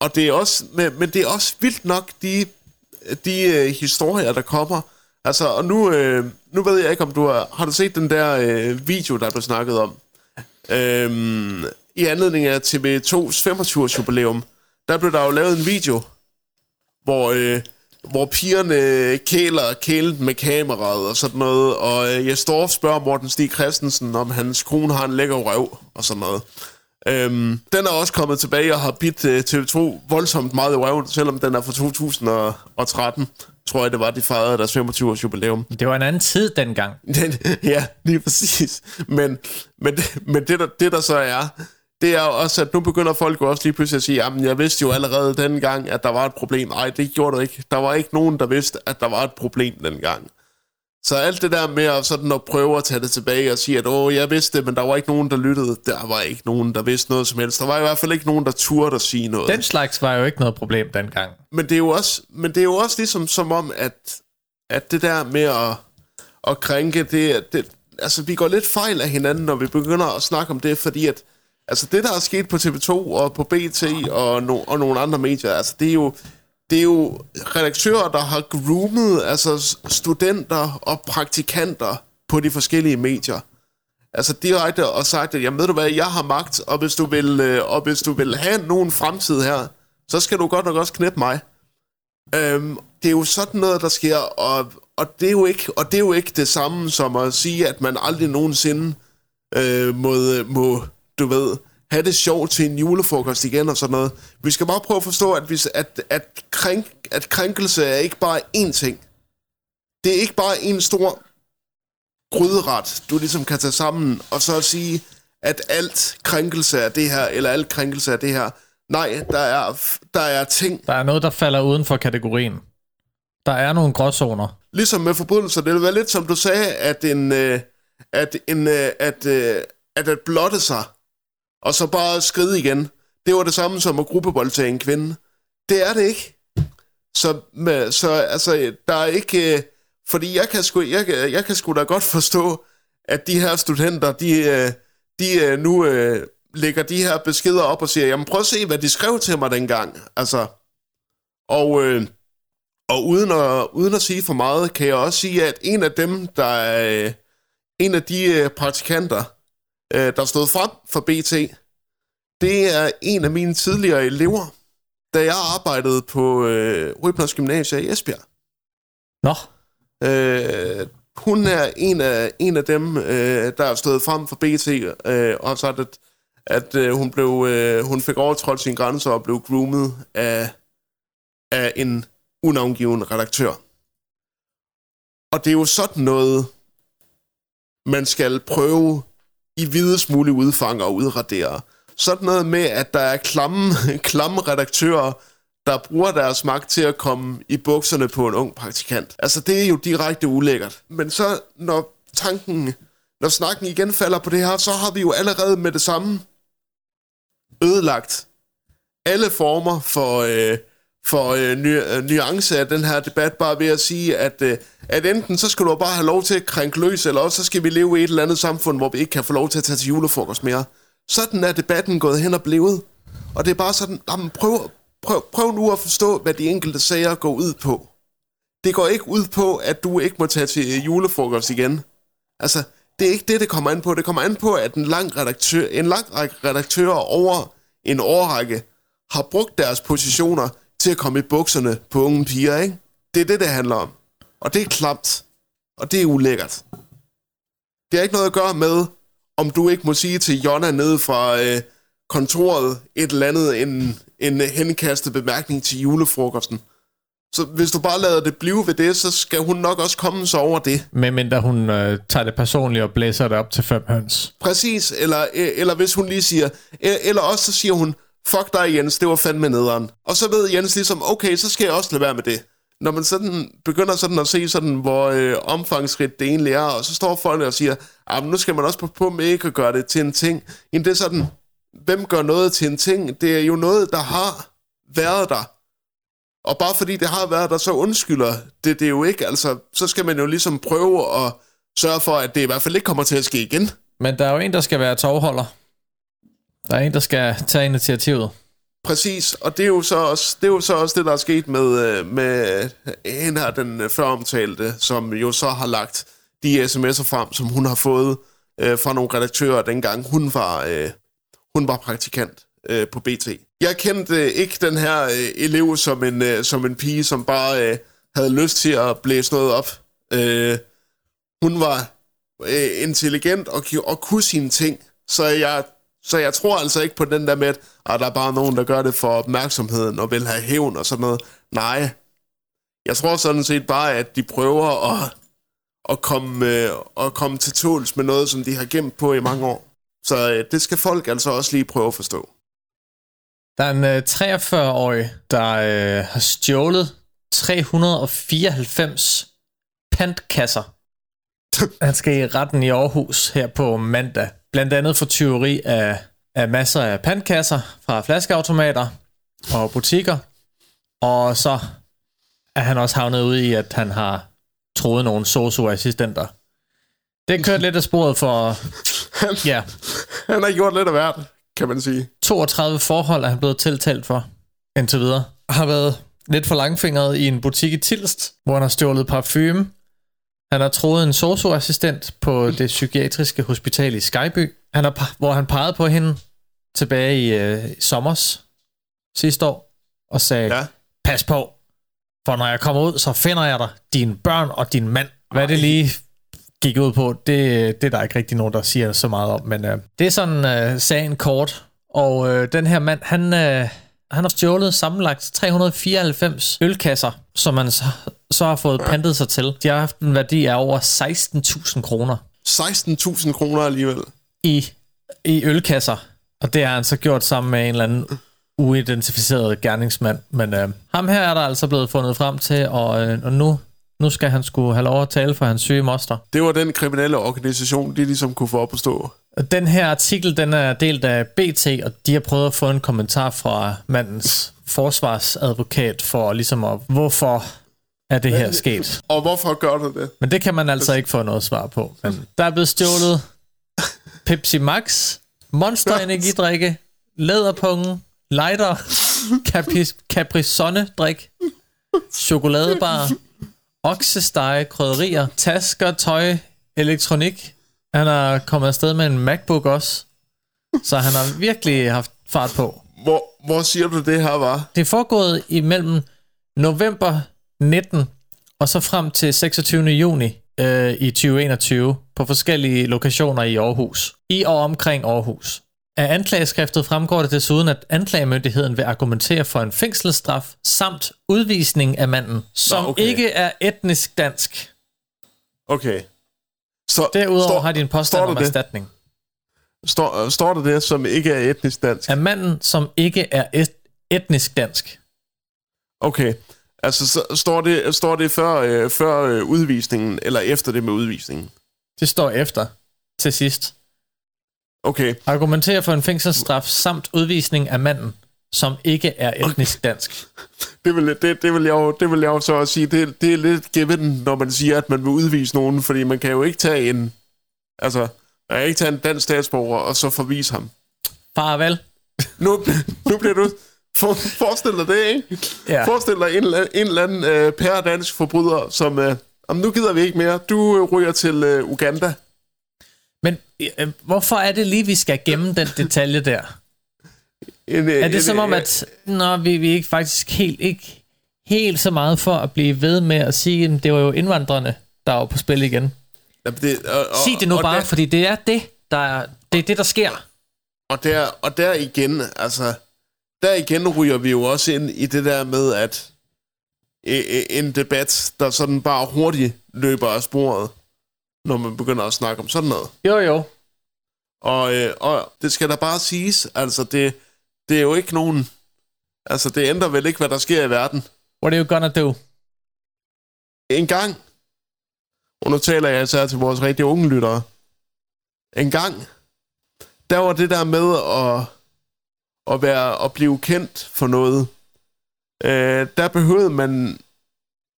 og det er også, men, men det er også vildt nok, de, de øh, historier, der kommer. Altså, og nu, øh, nu ved jeg ikke, om du har, har du set den der øh, video, der blev snakket om? Øh, I anledning af TV2's 25-års jubilæum, der blev der jo lavet en video, hvor, øh, hvor pigerne kæler kælet med kameraet og sådan noget, og øh, jeg står og spørger Morten Stig Christensen, om hans kone har en lækker røv og sådan noget. Øhm, den er også kommet tilbage og har bidt øh, TV2 voldsomt meget i røven, selvom den er fra 2013, tror jeg det var, de fejrede deres 25-års jubilæum. Det var en anden tid dengang. ja, lige præcis. Men, men, men det, der, det der så er, det er også, at nu begynder folk jo også lige pludselig at sige, jamen jeg vidste jo allerede dengang, at der var et problem. Nej, det gjorde du ikke. Der var ikke nogen, der vidste, at der var et problem dengang. Så alt det der med at, sådan at prøve at tage det tilbage og sige, at åh, jeg vidste det, men der var ikke nogen, der lyttede. Der var ikke nogen, der vidste noget som helst. Der var i hvert fald ikke nogen, der turde at sige noget. Den slags var jo ikke noget problem dengang. Men det er jo også, men det er jo også ligesom som om, at, at det der med at, at krænke, det, det, altså vi går lidt fejl af hinanden, når vi begynder at snakke om det, fordi at, altså det der er sket på TV2 og på BT og, no, og nogle andre medier, altså det er jo, det er jo redaktører, der har groomet altså studenter og praktikanter på de forskellige medier. Altså direkte og sagt, at jamen, ved du hvad, jeg har magt, og hvis du vil, øh, og hvis du vil have nogen fremtid her, så skal du godt nok også knæppe mig. Øhm, det er jo sådan noget, der sker, og, og, det er jo ikke, og det er jo ikke det samme som at sige, at man aldrig nogensinde øh, må, må, du ved, have det sjovt til en julefrokost igen og sådan noget. Vi skal bare prøve at forstå, at, hvis, at, at, krænk, at krænkelse er ikke bare én ting. Det er ikke bare en stor gryderet, du ligesom kan tage sammen, og så sige, at alt krænkelse er det her, eller alt krænkelse er det her. Nej, der er, der er ting... Der er noget, der falder uden for kategorien. Der er nogle gråzoner. Ligesom med forbrydelser, det vil være lidt som du sagde, at en... Øh, at, en, øh, at, øh, at at blotte sig, og så bare skride igen, det var det samme som at gruppevoldtage en kvinde. Det er det ikke. Så, med, så altså, der er ikke... Øh, fordi jeg kan, sgu, jeg, jeg kan sgu da godt forstå, at de her studenter, de, øh, de øh, nu øh, lægger de her beskeder op og siger, jamen prøv at se, hvad de skrev til mig dengang. Altså, og, øh, og uden, at, uden at sige for meget, kan jeg også sige, at en af dem, der er øh, en af de øh, praktikanter, øh, der stod frem for BT, det er en af mine tidligere elever, da jeg arbejdede på øh, Rybners Gymnasium i Esbjerg. Nå. Øh, hun er en af, en af dem, øh, der er stået frem for BT, øh, og sagt, at, at øh, hun, blev, øh, hun fik overtrådt sine grænser og blev groomet af, af en unavngiven redaktør. Og det er jo sådan noget, man skal prøve i videst mulig udfang og udradere. Sådan noget med, at der er klamme, klamme redaktører, der bruger deres magt til at komme i bukserne på en ung praktikant. Altså, det er jo direkte ulækkert. Men så, når tanken, når snakken igen falder på det her, så har vi jo allerede med det samme ødelagt alle former for, øh, for øh, ny, øh, nuance af den her debat, bare ved at sige, at, øh, at enten så skal du bare have lov til at krænke løs, eller også så skal vi leve i et eller andet samfund, hvor vi ikke kan få lov til at tage til julefrokost mere. Sådan er debatten gået hen og blevet. Og det er bare sådan, jamen, prøv, prøv, prøv nu at forstå, hvad de enkelte sager går ud på. Det går ikke ud på, at du ikke må tage til øh, julefrokost igen. Altså, det er ikke det, det kommer an på. Det kommer an på, at en lang, redaktør, en lang række redaktører over en årrække har brugt deres positioner til at komme i bukserne på unge piger, ikke? Det er det, det handler om. Og det er klamt. Og det er ulækkert. Det har ikke noget at gøre med, om du ikke må sige til Jonna nede fra øh, kontoret et eller andet, en, en henkastet bemærkning til julefrokosten. Så hvis du bare lader det blive ved det, så skal hun nok også komme sig over det. Men mindre hun øh, tager det personligt og blæser det op til fem høns. Præcis, eller, øh, eller hvis hun lige siger, øh, eller også så siger hun, fuck dig Jens, det var fandme nederen. Og så ved Jens ligesom, okay, så skal jeg også lade være med det. Når man sådan begynder sådan at se sådan, hvor øh, omfangsrigt det egentlig er, og så står folk og siger, ah, nu skal man også på, på med ikke at gøre det til en ting. Jamen det er sådan, hvem gør noget til en ting? Det er jo noget, der har været der. Og bare fordi det har været der, så undskylder det det er jo ikke. Altså, så skal man jo ligesom prøve at sørge for, at det i hvert fald ikke kommer til at ske igen. Men der er jo en, der skal være tovholder. Der er en, der skal tage initiativet. Præcis, og det er jo så også det, er jo så også det der er sket med, øh, med en af den øh, føromtalte, som jo så har lagt de sms'er frem, som hun har fået øh, fra nogle redaktører, dengang hun var, øh, hun var praktikant øh, på BT. Jeg kendte øh, ikke den her øh, elev som en, øh, som en pige, som bare øh, havde lyst til at blæse noget op. Øh, hun var øh, intelligent og, og kunne sine ting, så jeg, så jeg tror altså ikke på den der med, at ah, der er bare nogen, der gør det for opmærksomheden og vil have hævn og sådan noget. Nej, jeg tror sådan set bare, at de prøver at, at, komme, øh, at komme til tåls med noget, som de har gemt på i mange år. Så øh, det skal folk altså også lige prøve at forstå. Der er en øh, 43-årig, der øh, har stjålet 394 pantkasser Han skal i retten i Aarhus her på mandag. Blandt andet for tyveri af, af masser af pandkasser fra flaskeautomater og butikker. Og så er han også havnet ude i, at han har troet nogle sosu-assistenter. Det kørt lidt af sporet for... Ja, Han har gjort lidt af hvert, kan man sige. 32 forhold er han blevet tiltalt for indtil videre. Har været lidt for langfingret i en butik i Tilst, hvor han har stjålet parfume. Han har troet en socioassistent på det psykiatriske hospital i Skyby, han har, hvor han pegede på hende tilbage i øh, sommers sidste år og sagde, Ja. pas på, for når jeg kommer ud, så finder jeg dig, dine børn og din mand. Hvad det lige gik ud på, det, det er der ikke rigtig nogen, der siger så meget om, men øh, det er sådan øh, sagen kort. Og øh, den her mand, han, øh, han har stjålet sammenlagt 394 ølkasser, som man så, så har fået pantet sig til. De har haft en værdi af over 16.000 kroner 16.000 kroner alligevel. i, i ølkasser. Og det har han så gjort sammen med en eller anden uidentificeret gerningsmand. Men øh, ham her er der altså blevet fundet frem til, og, øh, og nu, nu skal han skulle have lov at tale for hans syge moster. Det var den kriminelle organisation, de ligesom kunne få op at stå. Den her artikel, den er delt af BT, og de har prøvet at få en kommentar fra mandens forsvarsadvokat for ligesom at, hvorfor er det her sket. Og hvorfor gør du det? Men det kan man altså ikke få noget svar på. Men der er blevet stjålet Pepsi Max, Monster energidrikke, læderpungen, lighter, Capri, Capri drik, chokoladebar, oksestege, krydderier, tasker, tøj, elektronik. Han har kommet afsted med en MacBook også. Så han har virkelig haft fart på. Hvor, hvor siger du det her var? Det er foregået imellem november 19 og så frem til 26. juni øh, i 2021 på forskellige lokationer i Aarhus. I og omkring Aarhus. Af anklageskriftet fremgår det desuden, at anklagemyndigheden vil argumentere for en fængselsstraf samt udvisning af manden, som okay. ikke er etnisk dansk. Okay. Så, Derudover står, har de en påstand om det? erstatning. Står, står der det, som ikke er etnisk dansk? Af manden, som ikke er et, etnisk dansk. Okay. Altså, så står det, står det før, øh, før øh, udvisningen, eller efter det med udvisningen? Det står efter til sidst. Okay. Argumenterer for en fængselsstraf samt udvisning af manden, som ikke er etnisk dansk. Det vil, det, det, vil jeg jo, det vil jeg jo så også sige, det, det er lidt given, når man siger, at man vil udvise nogen, fordi man kan jo ikke tage en, altså, man kan ikke tage en dansk statsborger, og så forvise ham. Farvel. Nu, nu bliver du... For, forestil dig det, ikke? Ja. Forestil dig en, en eller anden øh, pæredansk forbryder, som... Øh, om nu gider vi ikke mere. Du øh, ryger til øh, Uganda. Men øh, hvorfor er det lige, vi skal gemme den detalje der? En, Er det en, som om, at nå, vi, vi ikke faktisk helt, ikke helt så meget for at blive ved med at sige, at det var jo indvandrerne, der var på spil igen. Det, og, og, Sig det nu og bare, Der, fordi det er det, der er, det er det, der sker. og, der, og der igen, altså... Der igen ryger vi jo også ind i det der med, at øh, øh, en debat, der sådan bare hurtigt løber af sporet, når man begynder at snakke om sådan noget. Jo, jo. Og, øh, og det skal da bare siges, altså det, det er jo ikke nogen... Altså det ændrer vel ikke, hvad der sker i verden. What are you gonna do? En gang, og nu taler jeg især til vores rigtig unge lyttere, en gang, der var det der med at, at, være, at blive kendt for noget, øh, der behøvede man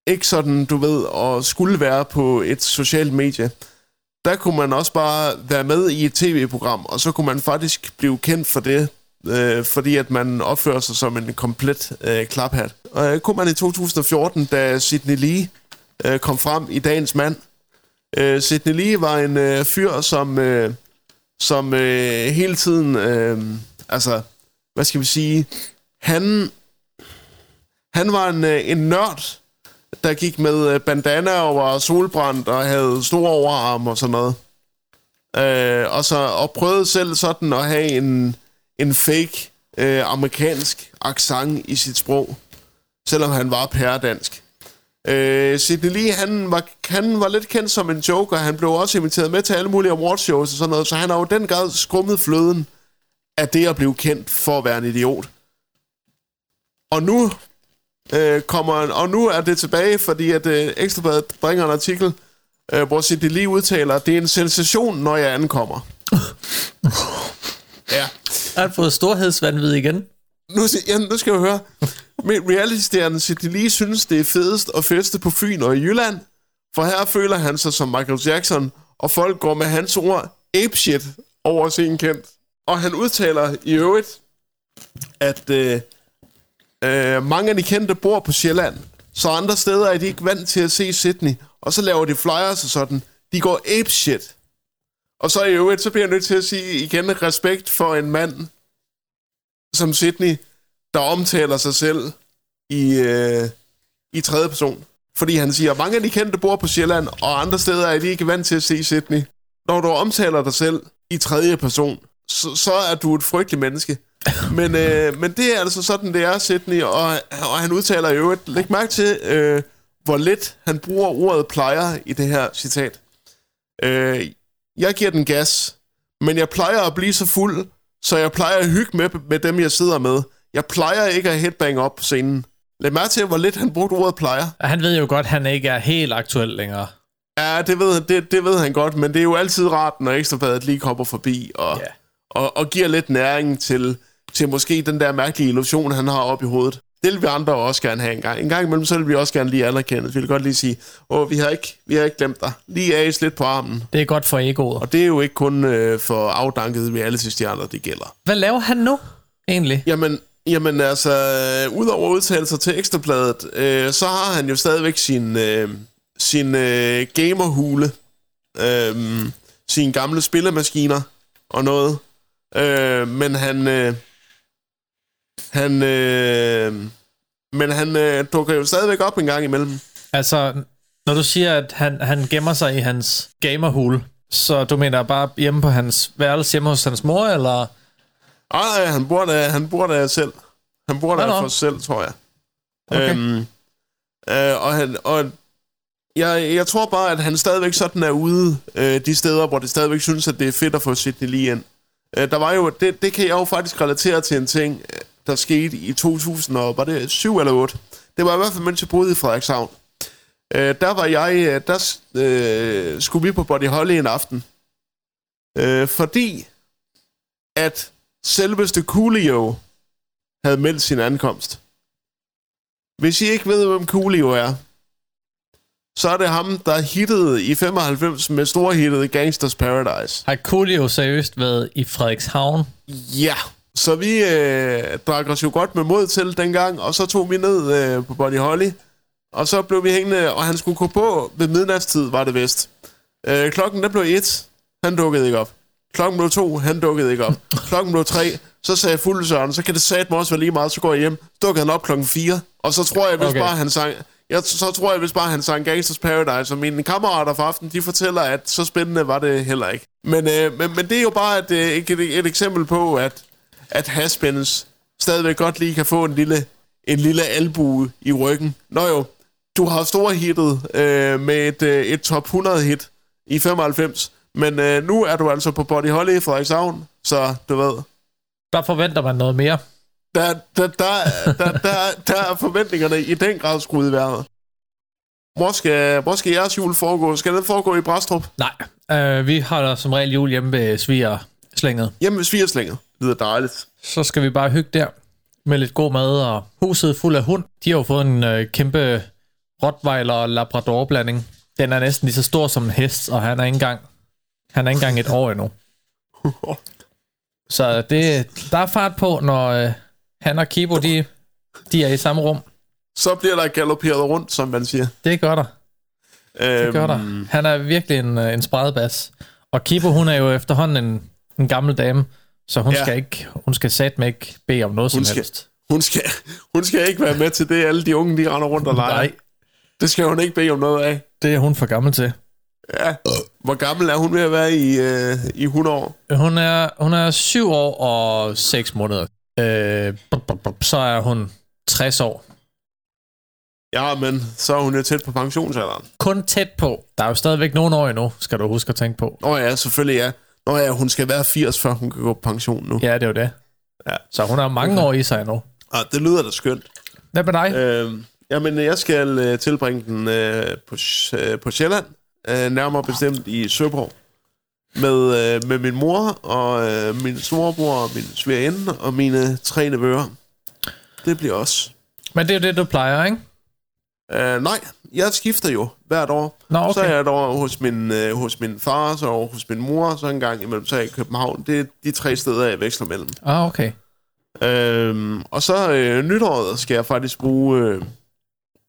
ikke sådan, du ved, at skulle være på et socialt medie. Der kunne man også bare være med i et tv-program, og så kunne man faktisk blive kendt for det, øh, fordi at man opfører sig som en komplet øh, klaphat. Og øh, kunne man i 2014, da Sidney Lee øh, kom frem i Dagens Mand. Øh, Sidney Lee var en øh, fyr, som, øh, som øh, hele tiden, øh, altså, hvad skal vi sige, han, han var en, øh, en nørd, der gik med øh, bandana og var solbrændt og havde store overarm og sådan noget. Øh, og, så, og prøvede selv sådan at have en, en fake øh, amerikansk accent i sit sprog, selvom han var pæredansk. Øh, Sidney Lee, han var, han var lidt kendt som en joker. Han blev også inviteret med til alle mulige awardshows og sådan noget, så han har jo den grad skrummet fløden af det at blive kendt for at være en idiot. Og nu øh, kommer og nu er det tilbage, fordi at øh, Ekstrabladet bringer en artikel øh, hvor Sidney Lee udtaler, det er en sensation, når jeg ankommer. ja. Han har fået storhedsvandvid igen. Nu, ja, nu skal jeg høre. Med reality-stjernen Sidney Lee synes, det er fedest at feste på Fyn og i Jylland, for her føler han sig som Michael Jackson, og folk går med hans ord apeshit over sin kendt. Og han udtaler i øvrigt, at øh, øh, mange af de kendte bor på Sjælland, så andre steder er de ikke vant til at se Sydney, og så laver de flyers og sådan. De går apeshit. Og så i øvrigt, så bliver jeg nødt til at sige igen respekt for en mand som Sydney, der omtaler sig selv i, øh, i tredje person. Fordi han siger, mange af de kendte bor på Sjælland, og andre steder er de ikke vant til at se Sydney. Når du omtaler dig selv i tredje person, så, så er du et frygteligt menneske. Men, øh, men det er altså sådan, det er, Sydney, og, og han udtaler i øvrigt, læg mærke til, øh, hvor lidt han bruger ordet plejer i det her citat. Øh, jeg giver den gas, men jeg plejer at blive så fuld, så jeg plejer at hygge med, med dem, jeg sidder med. Jeg plejer ikke at headbang op på scenen. Læg mærke til, hvor lidt han brugte ordet plejer. Han ved jo godt, at han ikke er helt aktuel længere. Ja, det ved, det, det ved han godt, men det er jo altid rart, når Ekstrabladet lige kommer forbi og, Ja. og, og giver lidt næring til, til måske den der mærkelige illusion, han har op i hovedet. Det vil vi andre også gerne have en gang. En gang imellem, så vil vi også gerne lige anerkende. Vi vil godt lige sige, åh, vi har ikke, vi har ikke glemt dig. Lige as lidt på armen. Det er godt for egoet. Og det er jo ikke kun øh, for afdankede reality-stjerner, det gælder. Hvad laver han nu, egentlig? Jamen, jamen altså, øh, udover udtalelser til Ekstrabladet, øh, så har han jo stadigvæk sin, øh, sin øh, gamerhule, øh, sine gamle spillemaskiner og noget. Øh, men han... Øh, han... Øh, men han øh, dukker jo stadigvæk op en gang imellem. Altså, når du siger, at han, han gemmer sig i hans gamerhule, så du mener bare hjemme på hans værelse hjemme hos hans mor, eller? Ej, han bor der, han bor der selv. Han bor der for sig selv, tror jeg. Okay. Øhm, øh, og han, og jeg, jeg tror bare, at han stadigvæk sådan er ude øh, de steder, hvor det stadigvæk synes, at det er fedt at få Sidney lige ind. Øh, der var jo, det, det kan jeg jo faktisk relatere til en ting, der skete i 2000, og var det 7 eller 8? Det var i hvert fald, mens jeg boede i Frederikshavn. Øh, der var jeg, øh, der øh, skulle vi på Body Holly en aften. Øh, fordi at selveste Coolio havde meldt sin ankomst. Hvis I ikke ved, hvem Coolio er, så er det ham, der hittede i 95 med storhittet Gangsters Paradise. Har Coolio seriøst været i Frederikshavn? Ja, så vi øh, drak os jo godt med mod til dengang, og så tog vi ned øh, på Bonnie Holly, og så blev vi hængende, og han skulle gå på ved midnatstid, var det vist. Øh, klokken der blev et, han dukkede ikke op. Klokken blev to, han dukkede ikke op. Klokken blev tre, så sagde fuld Søren, så kan det satme også være lige meget, så går jeg hjem. Så dukkede han op klokken 4, og så tror jeg, hvis Okay. okay. bare han sang... Jeg, så tror jeg, hvis bare han sang Gangsters Paradise, og mine kammerater fra aften, de fortæller, at så spændende var det heller ikke. Men, øh, men, men det er jo bare et, øh, et, et, et eksempel på, at, at Haspens stadigvæk godt lige kan få en lille, en lille albue i ryggen. Nå jo, du har store hittet øh, med et, øh, et top 100 hit i 95, men øh, nu er du altså på Body Holly i Frederikshavn, så du ved, Der forventer man noget mere. der, der, der, der, der, der er forventningerne i den grad skruet i vejret. Hvor skal, hvor skal jeres jul foregå? Skal den foregå i Brastrup? Nej, øh, vi holder som regel jul hjemme ved sviger slænget. Hjemme ved Svigerslænget. Det lyder dejligt. Så skal vi bare hygge der med lidt god mad, og huset fuld af hund. De har jo fået en øh, kæmpe Rottweiler og Labrador blanding. Den er næsten lige så stor som en hest, og han er ikke engang, han er ikke engang et år endnu. Så det, der er fart på, når øh, han og Kibo, de, de er i samme rum. Så bliver der galopperet rundt, som man siger. Det gør der. Det gør der. Øhm, Han er virkelig en, øh, en spredebas. Og Kibo, hun er jo efterhånden en, en gammel dame, så hun Ja. skal ikke, hun skal satme ikke bede om noget Hun som skal- helst. Hun skal, hun skal ikke være med til det, alle de unge, de render rundt og leger. Nej, Det skal hun ikke bede om noget af. det er hun for gammel til. Ja. Hvor gammel er hun ved at være i, øh, i 100 år? Hun er, hun er 7 år og 6 måneder. Øh, bup, bup, bup, så er hun 60 år. Ja, men så er hun jo tæt på pensionsalderen. Kun tæt på. Der er jo stadigvæk nogle år endnu, skal du huske at tænke på. Nå ja, selvfølgelig ja. Nå ja, hun skal være 80, før hun kan gå på pension nu. Ja, det er jo det. Ja. Så hun har mange år i sig endnu. Ah, det lyder da skønt. Hvad med dig? Øh, jamen, jeg skal øh, tilbringe den øh, på, øh, på Sjælland øh, nærmere bestemt i Søborg, med, øh, med min mor og øh, min storebror og min svigerinde og mine tre nevøer. Det bliver os. Men det er jo det, du plejer, ikke? Uh, nej, jeg skifter jo hvert år. Nå, okay. Så er jeg år hos min, øh, hos min far, så over hos min mor, så en gang imellem så er jeg i København. Det er de tre steder, jeg veksler mellem. Ah, okay. Øhm, og så øh, nytåret skal jeg faktisk bruge, øh,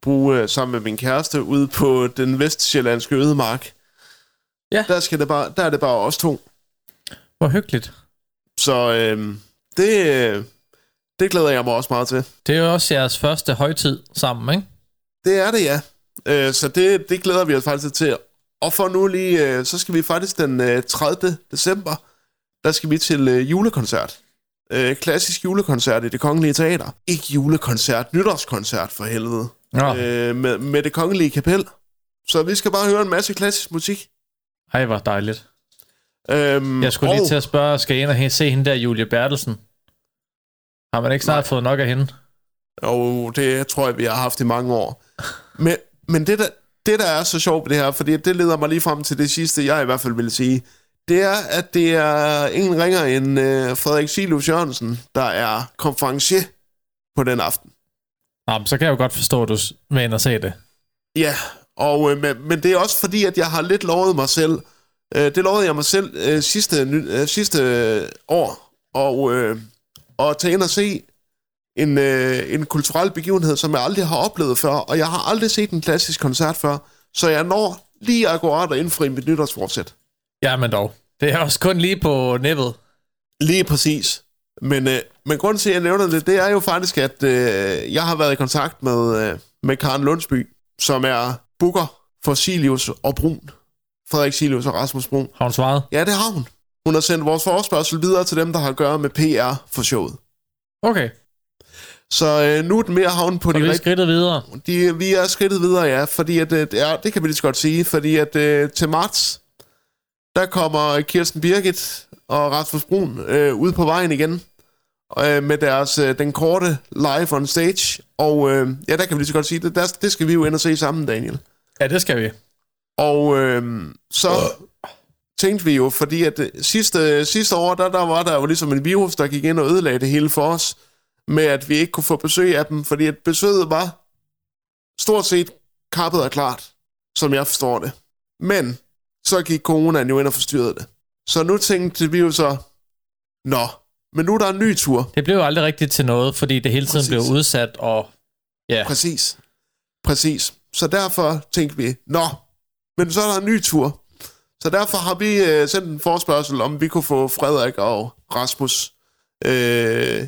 bruge øh, sammen med min kæreste ude på den vestsjællandske ødemark. Ja. Der, skal det bare, der er det bare os to. Hvor hyggeligt. Så øh, det, øh, det glæder jeg mig også meget til. Det er jo også jeres første højtid sammen, ikke? Det er det, ja. Øh, så det, det glæder vi os faktisk til. Og for nu lige, øh, så skal vi faktisk den øh, 30. december, der skal vi til øh, julekoncert. Øh, klassisk julekoncert i det kongelige teater. Ikke julekoncert, nytårskoncert for helvede. Nå. Øh, med, med det kongelige kapel. Så vi skal bare høre en masse klassisk musik. Ej, hvor dejligt. Øhm, Jeg skulle og, lige til at spørge, skal I ind og se hende der, Julie Bertelsen? Har man ikke snart Nej. fået nok af hende? Og det tror jeg, vi har haft i mange år. Men, men det, der, det, der er så sjovt ved det her, fordi det leder mig lige frem til det sidste, jeg i hvert fald vil sige, det er, at det er ingen ringer end øh, Frederik Silus Jørgensen, der er konferencier på den aften. Nå, men så kan jeg jo godt forstå, at du og se det. Ja, og, øh, men, men det er også fordi, at jeg har lidt lovet mig selv, øh, det lovede jeg mig selv øh, sidste, øh, sidste år, og, øh, og tage ind og se en, øh, en kulturel begivenhed, som jeg aldrig har oplevet før, og jeg har aldrig set en klassisk koncert før, så jeg når lige akkurat at indfri mit nytårsforsæt. Ja, men dog. Det er også kun lige på nippet. Lige præcis. Men, øh, men grunden til, at jeg nævner det, det er jo faktisk, at øh, jeg har været i kontakt med, øh, med Karen Lundsby, som er booker for Silius og Brun. Frederik Silius og Rasmus Brun. Har hun svaret? Ja, det har hun. Hun har sendt vores forespørgsel videre til dem, der har at gøre med PR for showet. Okay, Så øh, nu er den mere havn på så de vi er rigtige... skridtet videre. De, vi er skridtet videre, ja, fordi at, øh, ja, det kan vi lige så godt sige, fordi at øh, til marts, der kommer Kirsten Birgit og Rasmus Brun øh, ud på vejen igen øh, med deres øh, den korte live on stage, og øh, ja, der kan vi lige så godt sige, det, der, det skal vi jo ind og se sammen, Daniel. Ja, det skal vi. Og øh, så tænkte vi jo, fordi at øh, sidste, sidste år, der, der var der jo ligesom en virus, der gik ind og ødelagde det hele for os, med at vi ikke kunne få besøg af dem, fordi at besøget var stort set kappet og klart, som jeg forstår det. Men så gik coronaen jo ind og forstyrrede det. Så nu tænkte vi jo så, nå, men nu er der en ny tur. Det blev jo aldrig rigtigt til noget, fordi det hele tiden Præcis. blev udsat, og ja, Præcis. Præcis. Så derfor tænkte vi, nå, men så er der en ny tur. Så derfor har vi øh, sendt en forspørgsel, om vi kunne få Frederik og Rasmus øh,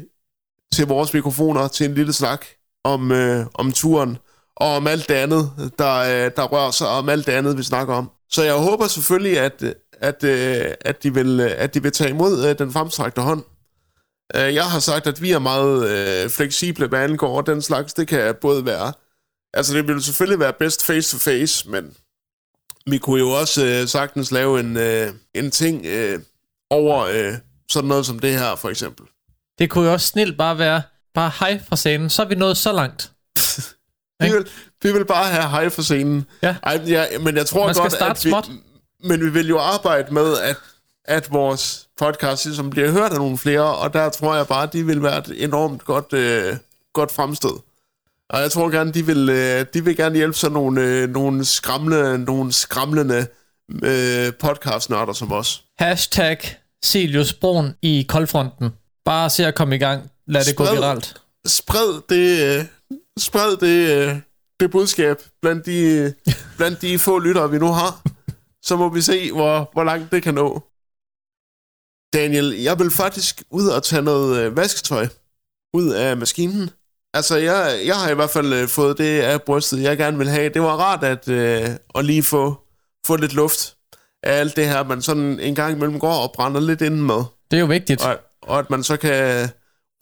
til vores mikrofoner til en lille snak om, øh, om turen og om alt det andet, der, øh, der rører sig om alt det andet, vi snakker om. Så jeg håber selvfølgelig, at, at, øh, at, de, vil, øh, at de vil tage imod øh, den fremstrakte hånd. Øh, Jeg har sagt, at vi er meget øh, fleksible, hvad angår den slags. Det kan både være... Altså, det ville selvfølgelig være bedst face-to-face, men vi kunne jo også øh, sagtens lave en, øh, en ting øh, over øh, sådan noget som det her, for eksempel det kunne jo også snilt bare være, bare hej fra scenen, så er vi nået så langt. Vi vil, vi vil bare have hej for scenen. Ja. Ej, ja, men jeg tror Man godt, at vi, småt. Men vi vil jo arbejde med, at, at vores podcast ligesom bliver hørt af nogle flere, og der tror jeg bare, at de vil være et enormt godt, øh, godt fremstød. Og jeg tror gerne, de vil, øh, de vil gerne hjælpe sådan nogle, øh, nogle, skramlende, nogle skramlende øh, podcastnørder som os. Hashtag Silius Brun i koldfronten. Bare se at komme i gang. Lad det gå Spred. viralt. Spred det, øh, spred det, øh, det budskab blandt de, øh, blandt de få lyttere, vi nu har. Så må vi se, hvor, hvor langt det kan nå. Daniel, jeg vil faktisk ud og tage noget øh, vasketøj ud af maskinen. Altså, jeg, jeg har i hvert fald øh, fået det af brystet, jeg gerne vil have. Det var rart at, øh, at lige få, få lidt luft af alt det her, man sådan en gang imellem går og brænder lidt inden med. Det er jo vigtigt. Og, og at man så kan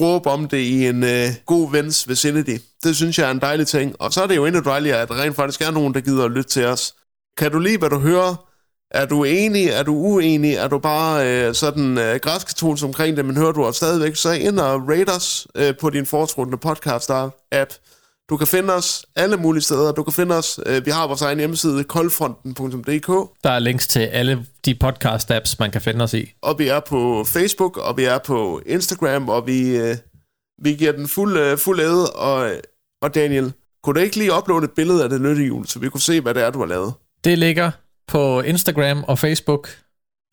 råbe om det i en øh, god vens vicinity. Det synes jeg er en dejlig ting. Og så er det jo endnu dejligere, at der rent faktisk er nogen, der gider at lytte til os. Kan du lide, hvad du hører? Er du enig? Er du uenig? Er du bare øh, sådan øh, græskatolsk omkring det, men hører du os stadigvæk? Så ind og rate os øh, på din foretrukne podcast-app. Du kan finde os alle mulige steder. Du kan finde os, øh, vi har vores egen hjemmeside, koldfronten.dk, Der er links til alle de podcast-apps, man kan finde os i. og vi er på Facebook, og vi er på Instagram, og vi, øh, vi giver den fuld, øh, fuld æde. Og, og Daniel, kunne du ikke lige uploade et billede af det nyttehjul, så vi kunne se, hvad det er, du har lavet? Det ligger på Instagram og Facebook,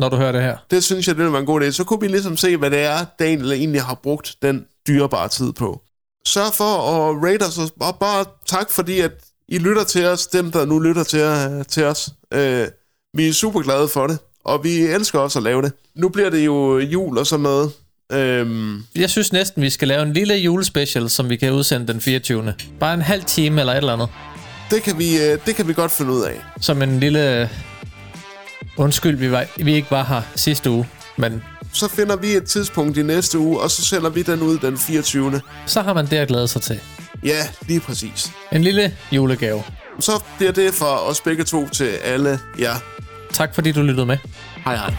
når du hører det her. Det synes jeg, det ville være en god idé. Så kunne vi ligesom se, hvad det er, Daniel egentlig har brugt den dyrebare tid på. Sørg for at rate os, og bare tak fordi, at I lytter til os, dem der nu lytter til, øh, til os. Øh, vi er super glade for det, og vi elsker også at lave det. Nu bliver det jo jul og sådan noget. Øhm, Jeg synes næsten, vi skal lave en lille julespecial, som vi kan udsende den 24. Bare en halv time eller et eller andet. det, kan vi, øh, det kan vi godt finde ud af. Som en lille... Undskyld, vi, var, vi ikke var her sidste uge, men Så finder vi et tidspunkt i næste uge, og så sender vi den ud den 24. så har man det at glæde sig til. Ja, lige præcis. En lille julegave. Så bliver det fra os begge to til alle jer. Tak fordi du lyttede med. Hej hej.